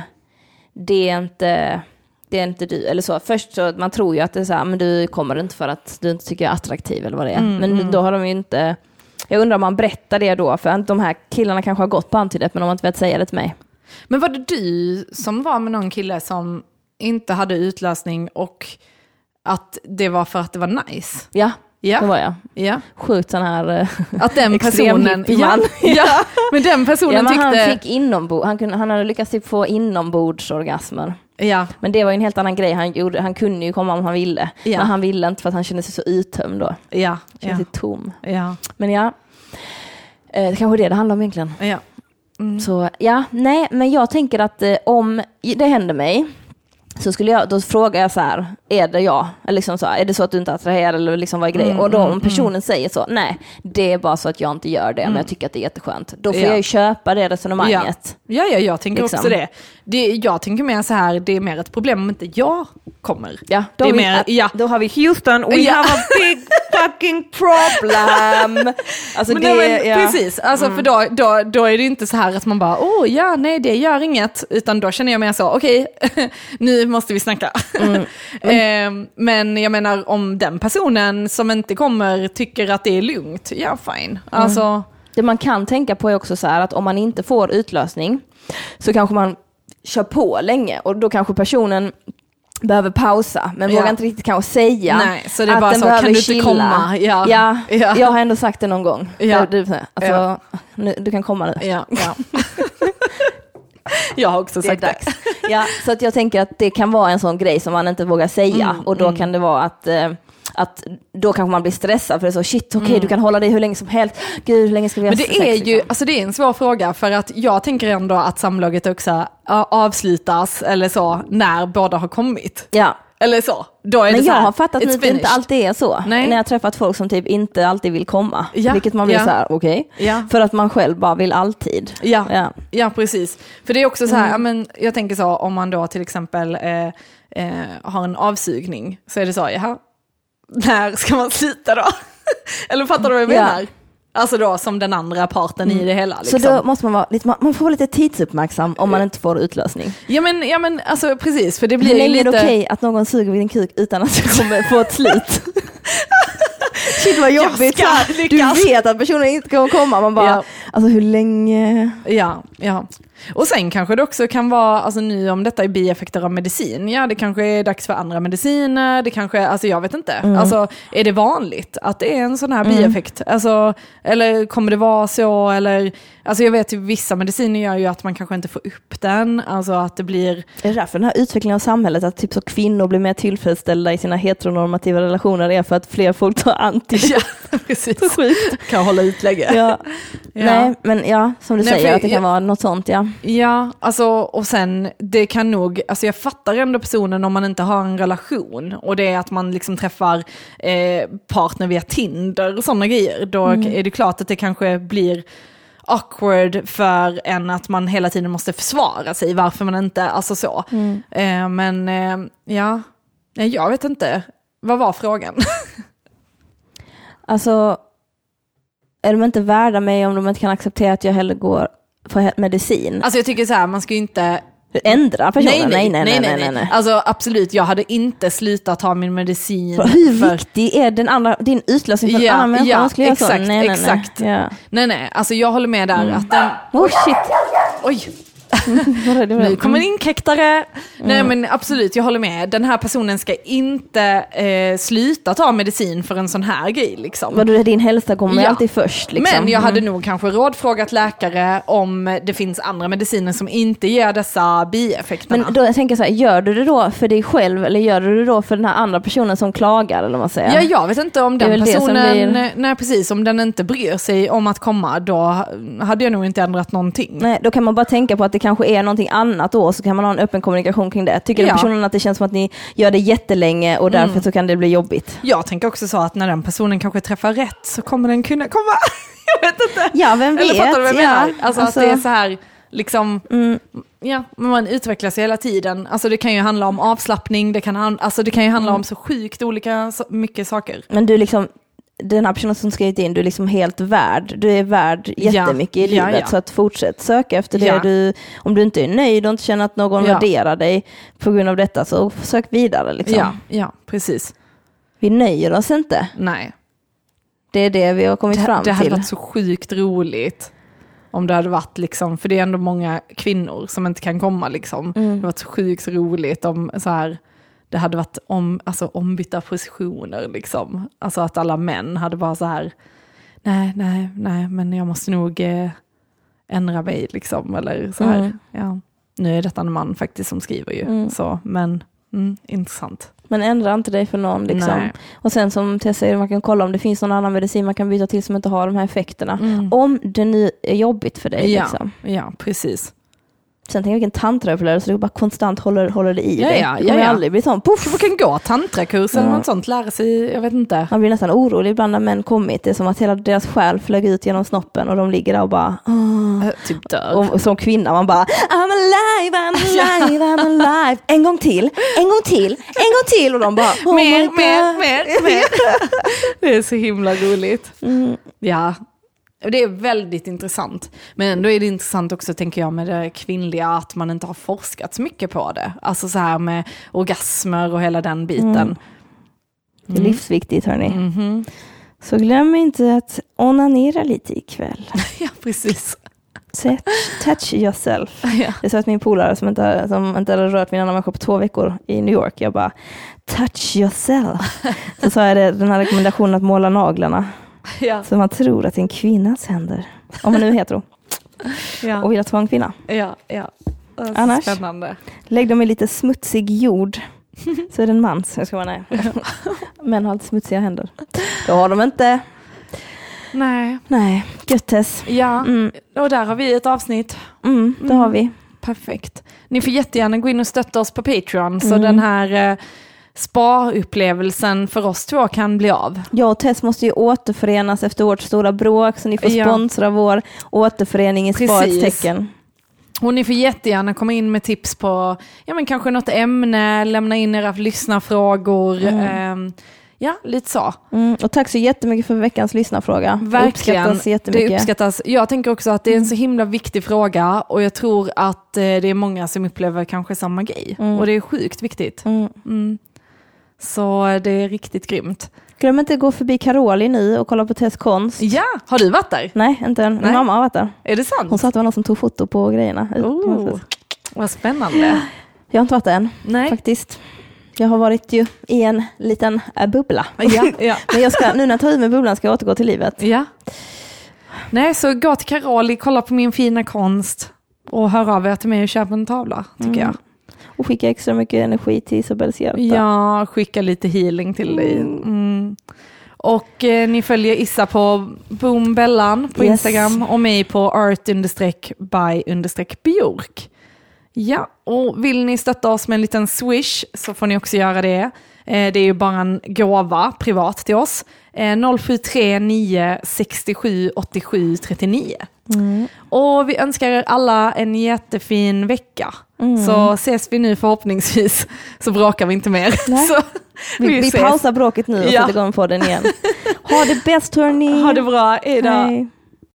Speaker 3: det är inte det är inte du, eller så. Först så, man tror ju att det är så här, men du kommer inte för att du inte tycker jag är attraktiv eller vad det är.
Speaker 2: Mm,
Speaker 3: men
Speaker 2: mm.
Speaker 3: då har de ju inte, jag undrar om man berättar det då, för de här killarna kanske har gått på antidepp, men de har inte velat säga det till mig.
Speaker 2: Men var det du som var med någon kille som inte hade utlösning och att det var för att det var nice?
Speaker 3: Ja, det
Speaker 2: Ja,
Speaker 3: var jag.
Speaker 2: ja.
Speaker 3: Sjukt sån här... eh,
Speaker 2: Att den personen... Ja, ja, men den personen
Speaker 3: Ja, men
Speaker 2: tyckte...
Speaker 3: han, fick inombord, han, kunde, han hade lyckats typ få inombordsorgasmer.
Speaker 2: Ja,
Speaker 3: Men det var ju en helt annan grej han gjorde. Han kunde ju komma om han ville.
Speaker 2: Ja.
Speaker 3: Men han ville inte för att han kände sig så uttömd då.
Speaker 2: ja,
Speaker 3: Kände sig tom.
Speaker 2: ja,
Speaker 3: Men ja, eh, det kanske är det det handlar om egentligen.
Speaker 2: ja. Mm.
Speaker 3: Så ja, nej, men jag tänker att eh, om det händer mig, så skulle jag, då frågar jag så här, är det jag? Eller liksom så här, är det så att du inte attraherar eller liksom vad är grejen?
Speaker 2: Mm,
Speaker 3: och då
Speaker 2: mm,
Speaker 3: om personen säger så, nej, det är bara så att jag inte gör det, men jag tycker att det är jätteskönt. Då får
Speaker 2: Ja.
Speaker 3: jag ju köpa det resonemanget.
Speaker 2: Ja, ja, jag tänker
Speaker 3: Liksom.
Speaker 2: också det. det. Jag tänker mer så här, det är mer ett problem om inte jag kommer.
Speaker 3: Ja, då,
Speaker 2: Det är
Speaker 3: har vi,
Speaker 2: mer-
Speaker 3: att-
Speaker 2: ja.
Speaker 3: då har vi Houston, we
Speaker 2: Ja.
Speaker 3: have a big fucking problem. Alltså
Speaker 2: Men,
Speaker 3: det,
Speaker 2: nej, men,
Speaker 3: ja. Mm.
Speaker 2: Precis, alltså, för då, då, då är det inte så här att man bara, åh ja, nej det gör inget, utan då känner jag mer så, okej, nu måste vi snacka.
Speaker 3: Mm.
Speaker 2: Ehm, men jag menar om den personen som inte kommer tycker att det är lugnt, ja fine.
Speaker 3: Mm.
Speaker 2: Alltså,
Speaker 3: Det man kan tänka på är också så här att om man inte får utlösning så kanske man kör på länge och då kanske personen behöver pausa, men
Speaker 2: Ja.
Speaker 3: vågar inte riktigt kanske säga
Speaker 2: Nej, så det är
Speaker 3: att
Speaker 2: bara
Speaker 3: den
Speaker 2: så,
Speaker 3: behöver
Speaker 2: kan du
Speaker 3: chilla.
Speaker 2: komma? Ja.
Speaker 3: Ja,
Speaker 2: Ja.
Speaker 3: jag har ändå sagt det någon gång.
Speaker 2: Ja.
Speaker 3: Du, alltså,
Speaker 2: Ja.
Speaker 3: nu, du kan komma nu.
Speaker 2: Ja, ja. jag har också
Speaker 3: Det är
Speaker 2: sagt det.
Speaker 3: dags. Ja, så att jag tänker att det kan vara en sån grej som man inte vågar säga
Speaker 2: Mm,
Speaker 3: och då kan det vara att eh, att då kanske man blir stressad för det är så shit okej du kan hålla dig hur länge som helst, gud hur länge ska vi ha
Speaker 2: Mm. Men det
Speaker 3: sex,
Speaker 2: är ju,
Speaker 3: liksom?
Speaker 2: alltså det är en svår fråga för att jag tänker ändå att samlaget också avslutas eller så när båda har kommit.
Speaker 3: Ja,
Speaker 2: Eller så. Då är det
Speaker 3: men
Speaker 2: så
Speaker 3: jag
Speaker 2: här,
Speaker 3: har fattat nu att det inte alltid är så.
Speaker 2: Nej.
Speaker 3: När jag träffat folk som typ inte alltid vill komma.
Speaker 2: Ja,
Speaker 3: Vilket man blir
Speaker 2: ja.
Speaker 3: så här, okej.
Speaker 2: Ja.
Speaker 3: För att man själv bara vill alltid.
Speaker 2: Ja.
Speaker 3: Ja.
Speaker 2: Ja, precis. För det är också så
Speaker 3: Mm.
Speaker 2: här, ja, men jag tänker så om man då till exempel eh, eh, har en avsugning, så är det så, jaha, när ska man sluta då? Eller fattar du vad jag
Speaker 3: Ja.
Speaker 2: menar? Alltså då som den andra parten i det hela. Liksom.
Speaker 3: Så då måste man vara lite, man- får vara lite tidsuppmärksam om man inte får utlösning.
Speaker 2: Ja men, ja men alltså precis, för det blir ju
Speaker 3: länge är
Speaker 2: lite...
Speaker 3: det okej att någon suger vid din kuk utan att det kommer få ett slut? Shit vad jobbigt. Du vet att personen inte kommer komma. Man bara,
Speaker 2: Ja.
Speaker 3: alltså hur länge?
Speaker 2: Ja, ja. Och sen kanske det också kan vara, alltså nu om detta är bieffekter av medicin, ja det kanske är dags för andra mediciner, det kanske, alltså jag vet inte. Alltså är det vanligt att det är en sån här bieffekt? Alltså, eller kommer det vara så, eller, alltså jag vet ju vissa mediciner gör ju att man kanske inte får upp den, alltså att det blir,
Speaker 3: Är det därför den här utvecklingen av samhället, att typ så kvinnor blir mer tillfredsställda i sina heteronormativa relationer, är för att fler folk tar anti?
Speaker 2: ja precis,
Speaker 3: sjukt.
Speaker 2: kan hålla ut läge.
Speaker 3: Ja.
Speaker 2: Ja.
Speaker 3: Nej, men ja, som du
Speaker 2: Nej,
Speaker 3: säger, att det kan
Speaker 2: jag-
Speaker 3: vara något sånt, ja.
Speaker 2: Ja, alltså och sen det kan nog, alltså jag fattar ändå personen om man inte har en relation och det är att man liksom träffar eh, partner via Tinder och sådana grejer. Då är det klart att det kanske blir awkward för en att man hela tiden måste försvara sig, varför man inte, alltså så. Eh, men eh, ja, jag vet inte. Vad var frågan?
Speaker 3: Alltså, är de inte värda mig om de inte kan acceptera att jag hellre går på medicin?
Speaker 2: Alltså jag tycker så här, man ska ju inte
Speaker 3: Ändra personen?
Speaker 2: Nej nej nej, nej, nej, Alltså absolut, jag hade inte slutat ta min medicin.
Speaker 3: För Hur
Speaker 2: för-
Speaker 3: viktig är den andra, din utlösning för
Speaker 2: Ja,
Speaker 3: en annan människa?
Speaker 2: ja,
Speaker 3: skulle göra så.
Speaker 2: exakt,
Speaker 3: Nej, nej, nej.
Speaker 2: exakt.
Speaker 3: Ja.
Speaker 2: Nej nej, alltså jag håller med där att den...
Speaker 3: Oh shit,
Speaker 2: Oj, nu kommer en inkräktare. Nej men absolut, jag håller med. Den här personen ska inte eh, sluta ta medicin för en sån här grej liksom.
Speaker 3: Vadå, din hälsa kommer
Speaker 2: Ja.
Speaker 3: alltid först liksom.
Speaker 2: Men jag hade
Speaker 3: Mm.
Speaker 2: nog kanske rådfrågat läkare om det finns andra mediciner som inte ger dessa bieffekterna.
Speaker 3: Men då jag tänker så här, gör du det då för dig själv eller gör du det då för den här andra personen som klagar eller vad man säger?
Speaker 2: Ja, jag vet inte om den personen,
Speaker 3: blir-
Speaker 2: nej precis, om den inte bryr sig om att komma, då hade jag nog inte ändrat någonting.
Speaker 3: Nej, då kan man bara tänka på att det kanske är någonting annat då, så kan man ha en öppen kommunikation kring det. Tycker
Speaker 2: Ja.
Speaker 3: den personen att det känns som att ni gör det jättelänge och därför så kan det bli jobbigt?
Speaker 2: Jag tänker också så att när den personen kanske träffar rätt så kommer den kunna komma. jag vet inte.
Speaker 3: Ja, vem vet?
Speaker 2: Eller fattar du vad jag
Speaker 3: ja.
Speaker 2: menar? Alltså, att det är så här, liksom, ja, men man utvecklas hela tiden. Alltså det kan ju handla om avslappning, det kan, alltså, det kan ju handla om så sjukt olika mycket saker.
Speaker 3: Men du liksom, den här personen som skrivit in, du är liksom helt värd. Du är värd
Speaker 2: Ja.
Speaker 3: jättemycket i
Speaker 2: Ja,
Speaker 3: livet.
Speaker 2: ja.
Speaker 3: Så att fortsätt söka efter det
Speaker 2: Ja.
Speaker 3: du, om du inte är nöjd och inte känner att någon
Speaker 2: Ja.
Speaker 3: värderar dig på grund av detta, så sök vidare. Liksom.
Speaker 2: Ja, ja, precis.
Speaker 3: Vi nöjer oss inte.
Speaker 2: Nej.
Speaker 3: Det är det vi har kommit
Speaker 2: Det,
Speaker 3: fram
Speaker 2: det hade
Speaker 3: till.
Speaker 2: varit så sjukt roligt om det hade varit liksom, för det är ändå många kvinnor som inte kan komma liksom. Det hade varit så sjukt roligt om så här, det hade varit om, alltså, ombytta positioner liksom. Alltså att alla män hade bara så här, nej, nej, nej, men jag måste nog eh, ändra mig liksom. Eller så här,
Speaker 3: Mm.
Speaker 2: ja. Nu är detta en man faktiskt som skriver ju,
Speaker 3: Mm.
Speaker 2: så, men mm, intressant.
Speaker 3: Men ändra inte dig för någon. Liksom.
Speaker 2: Nej.
Speaker 3: Och sen som Tess säger, man kan kolla om det finns någon annan medicin man kan byta till som inte har de här effekterna. Om det nu är jobbigt för dig.
Speaker 2: Mm. Ja,
Speaker 3: Liksom.
Speaker 2: ja, precis.
Speaker 3: Sen tänker jag vilken tantraupplevelse, så du bara konstant håller, håller det i
Speaker 2: Ja,
Speaker 3: dig.
Speaker 2: ja,
Speaker 3: du kommer
Speaker 2: ja, ja.
Speaker 3: aldrig bli sån, poff!
Speaker 2: Du kan gå tantrakurs eller
Speaker 3: Ja.
Speaker 2: något sånt, lära sig, jag vet inte.
Speaker 3: Man blir nästan orolig ibland när män kommit. Det är som att hela deras själ flög ut genom snoppen och de ligger där och bara "Åh."
Speaker 2: Äh, Typ dör.
Speaker 3: och, och som kvinna man bara I'm alive, I'm alive, I'm alive. En gång till, en gång till, en gång till. Och de bara oh
Speaker 2: mer, mer, mer, mer. Det är så himla roligt.
Speaker 3: Mm.
Speaker 2: Ja, det är väldigt intressant. Men ändå är det intressant också, tänker jag, med det kvinnliga, att man inte har forskat så mycket på det. Alltså så här med orgasmer och hela den biten.
Speaker 3: Mm. Det är livsviktigt hörni.
Speaker 2: Mhm.
Speaker 3: Så glöm inte att onanera lite ikväll.
Speaker 2: Ja, precis.
Speaker 3: Touch, touch yourself.
Speaker 2: Ja.
Speaker 3: Det är så att min polare som inte, som inte hade rört en annan människa på två veckor i New York, jag bara touch yourself. Så sa jag det, den här rekommendationen att måla naglarna.
Speaker 2: Ja.
Speaker 3: Så man tror att det är en kvinnas händer. Om man nu är hetero
Speaker 2: Ja.
Speaker 3: och vill att vara en kvinna.
Speaker 2: Ja, ja.
Speaker 3: Annars?
Speaker 2: Spännande.
Speaker 3: Lägg dem i lite smutsig jord. Så är det en mans. Jag ska vara nej. Män har alltid smutsiga händer. Det har de inte.
Speaker 2: Nej.
Speaker 3: Nej, göttes.
Speaker 2: Ja,
Speaker 3: Mm,
Speaker 2: och där har vi ett avsnitt.
Speaker 3: mm, det har vi.
Speaker 2: Perfekt. Ni får jättegärna gå in och stötta oss på Patreon så
Speaker 3: Mm.
Speaker 2: den här eh, spa-upplevelsen för oss två kan bli av.
Speaker 3: Jag och Tess måste ju återförenas efter vårt stora bråk, så ni får
Speaker 2: Ja.
Speaker 3: sponsra vår återförening i sparets tecken.
Speaker 2: Och ni får jättegärna komma in med tips på ja, men kanske något ämne, lämna in era lyssnarfrågor. ehm, ja, lite så.
Speaker 3: Mm, och tack så jättemycket för veckans lyssnarfråga. Det
Speaker 2: Verkligen.
Speaker 3: uppskattas jättemycket.
Speaker 2: Det uppskattas. Jag tänker också att det är en så himla viktig fråga och jag tror att eh, det är många som upplever kanske samma grej.
Speaker 3: Mm.
Speaker 2: Och det är sjukt viktigt. Så det är riktigt grymt.
Speaker 3: Glöm inte att gå förbi Karoli nu och kolla på Tess konst.
Speaker 2: Ja, har du varit där?
Speaker 3: Nej, inte än. Min
Speaker 2: Nej.
Speaker 3: mamma har varit där.
Speaker 2: Är det sant?
Speaker 3: Hon sa att det var någon som tog foto på grejerna.
Speaker 2: Oh, vad spännande.
Speaker 3: Jag har inte varit där än,
Speaker 2: Nej.
Speaker 3: faktiskt. Jag har varit ju i en liten äh, bubbla.
Speaker 2: Ja, ja.
Speaker 3: Men jag ska, nu när jag tar ut med bubblan ska jag återgå till livet.
Speaker 2: ja. Nej, så gå till Karoli, kolla på min fina konst och hör av er till mig och köp en tavla, tycker
Speaker 3: Mm.
Speaker 2: jag.
Speaker 3: Och skicka extra mycket energi till Isabels hjärta.
Speaker 2: Ja, skicka lite healing till dig. Mm. Och eh, ni följer Issa på Boombellan på
Speaker 3: Yes.
Speaker 2: Instagram och mig på art-by-bjork. Ja, och vill ni stötta oss med en liten swish så får ni också göra det. Eh, det är ju bara en gåva privat till oss. Eh, 0739 67 87 39.
Speaker 3: Mm.
Speaker 2: Och vi önskar er alla en jättefin vecka.
Speaker 3: Mm.
Speaker 2: Så ses vi nu förhoppningsvis, så bråkar vi inte mer.
Speaker 3: Vi, vi
Speaker 2: ses.
Speaker 3: pausar bråket nu och
Speaker 2: Ja.
Speaker 3: sätter igång på den igen. Ha det bäst hörni!
Speaker 2: Ha det bra, hejdå.
Speaker 3: Hej.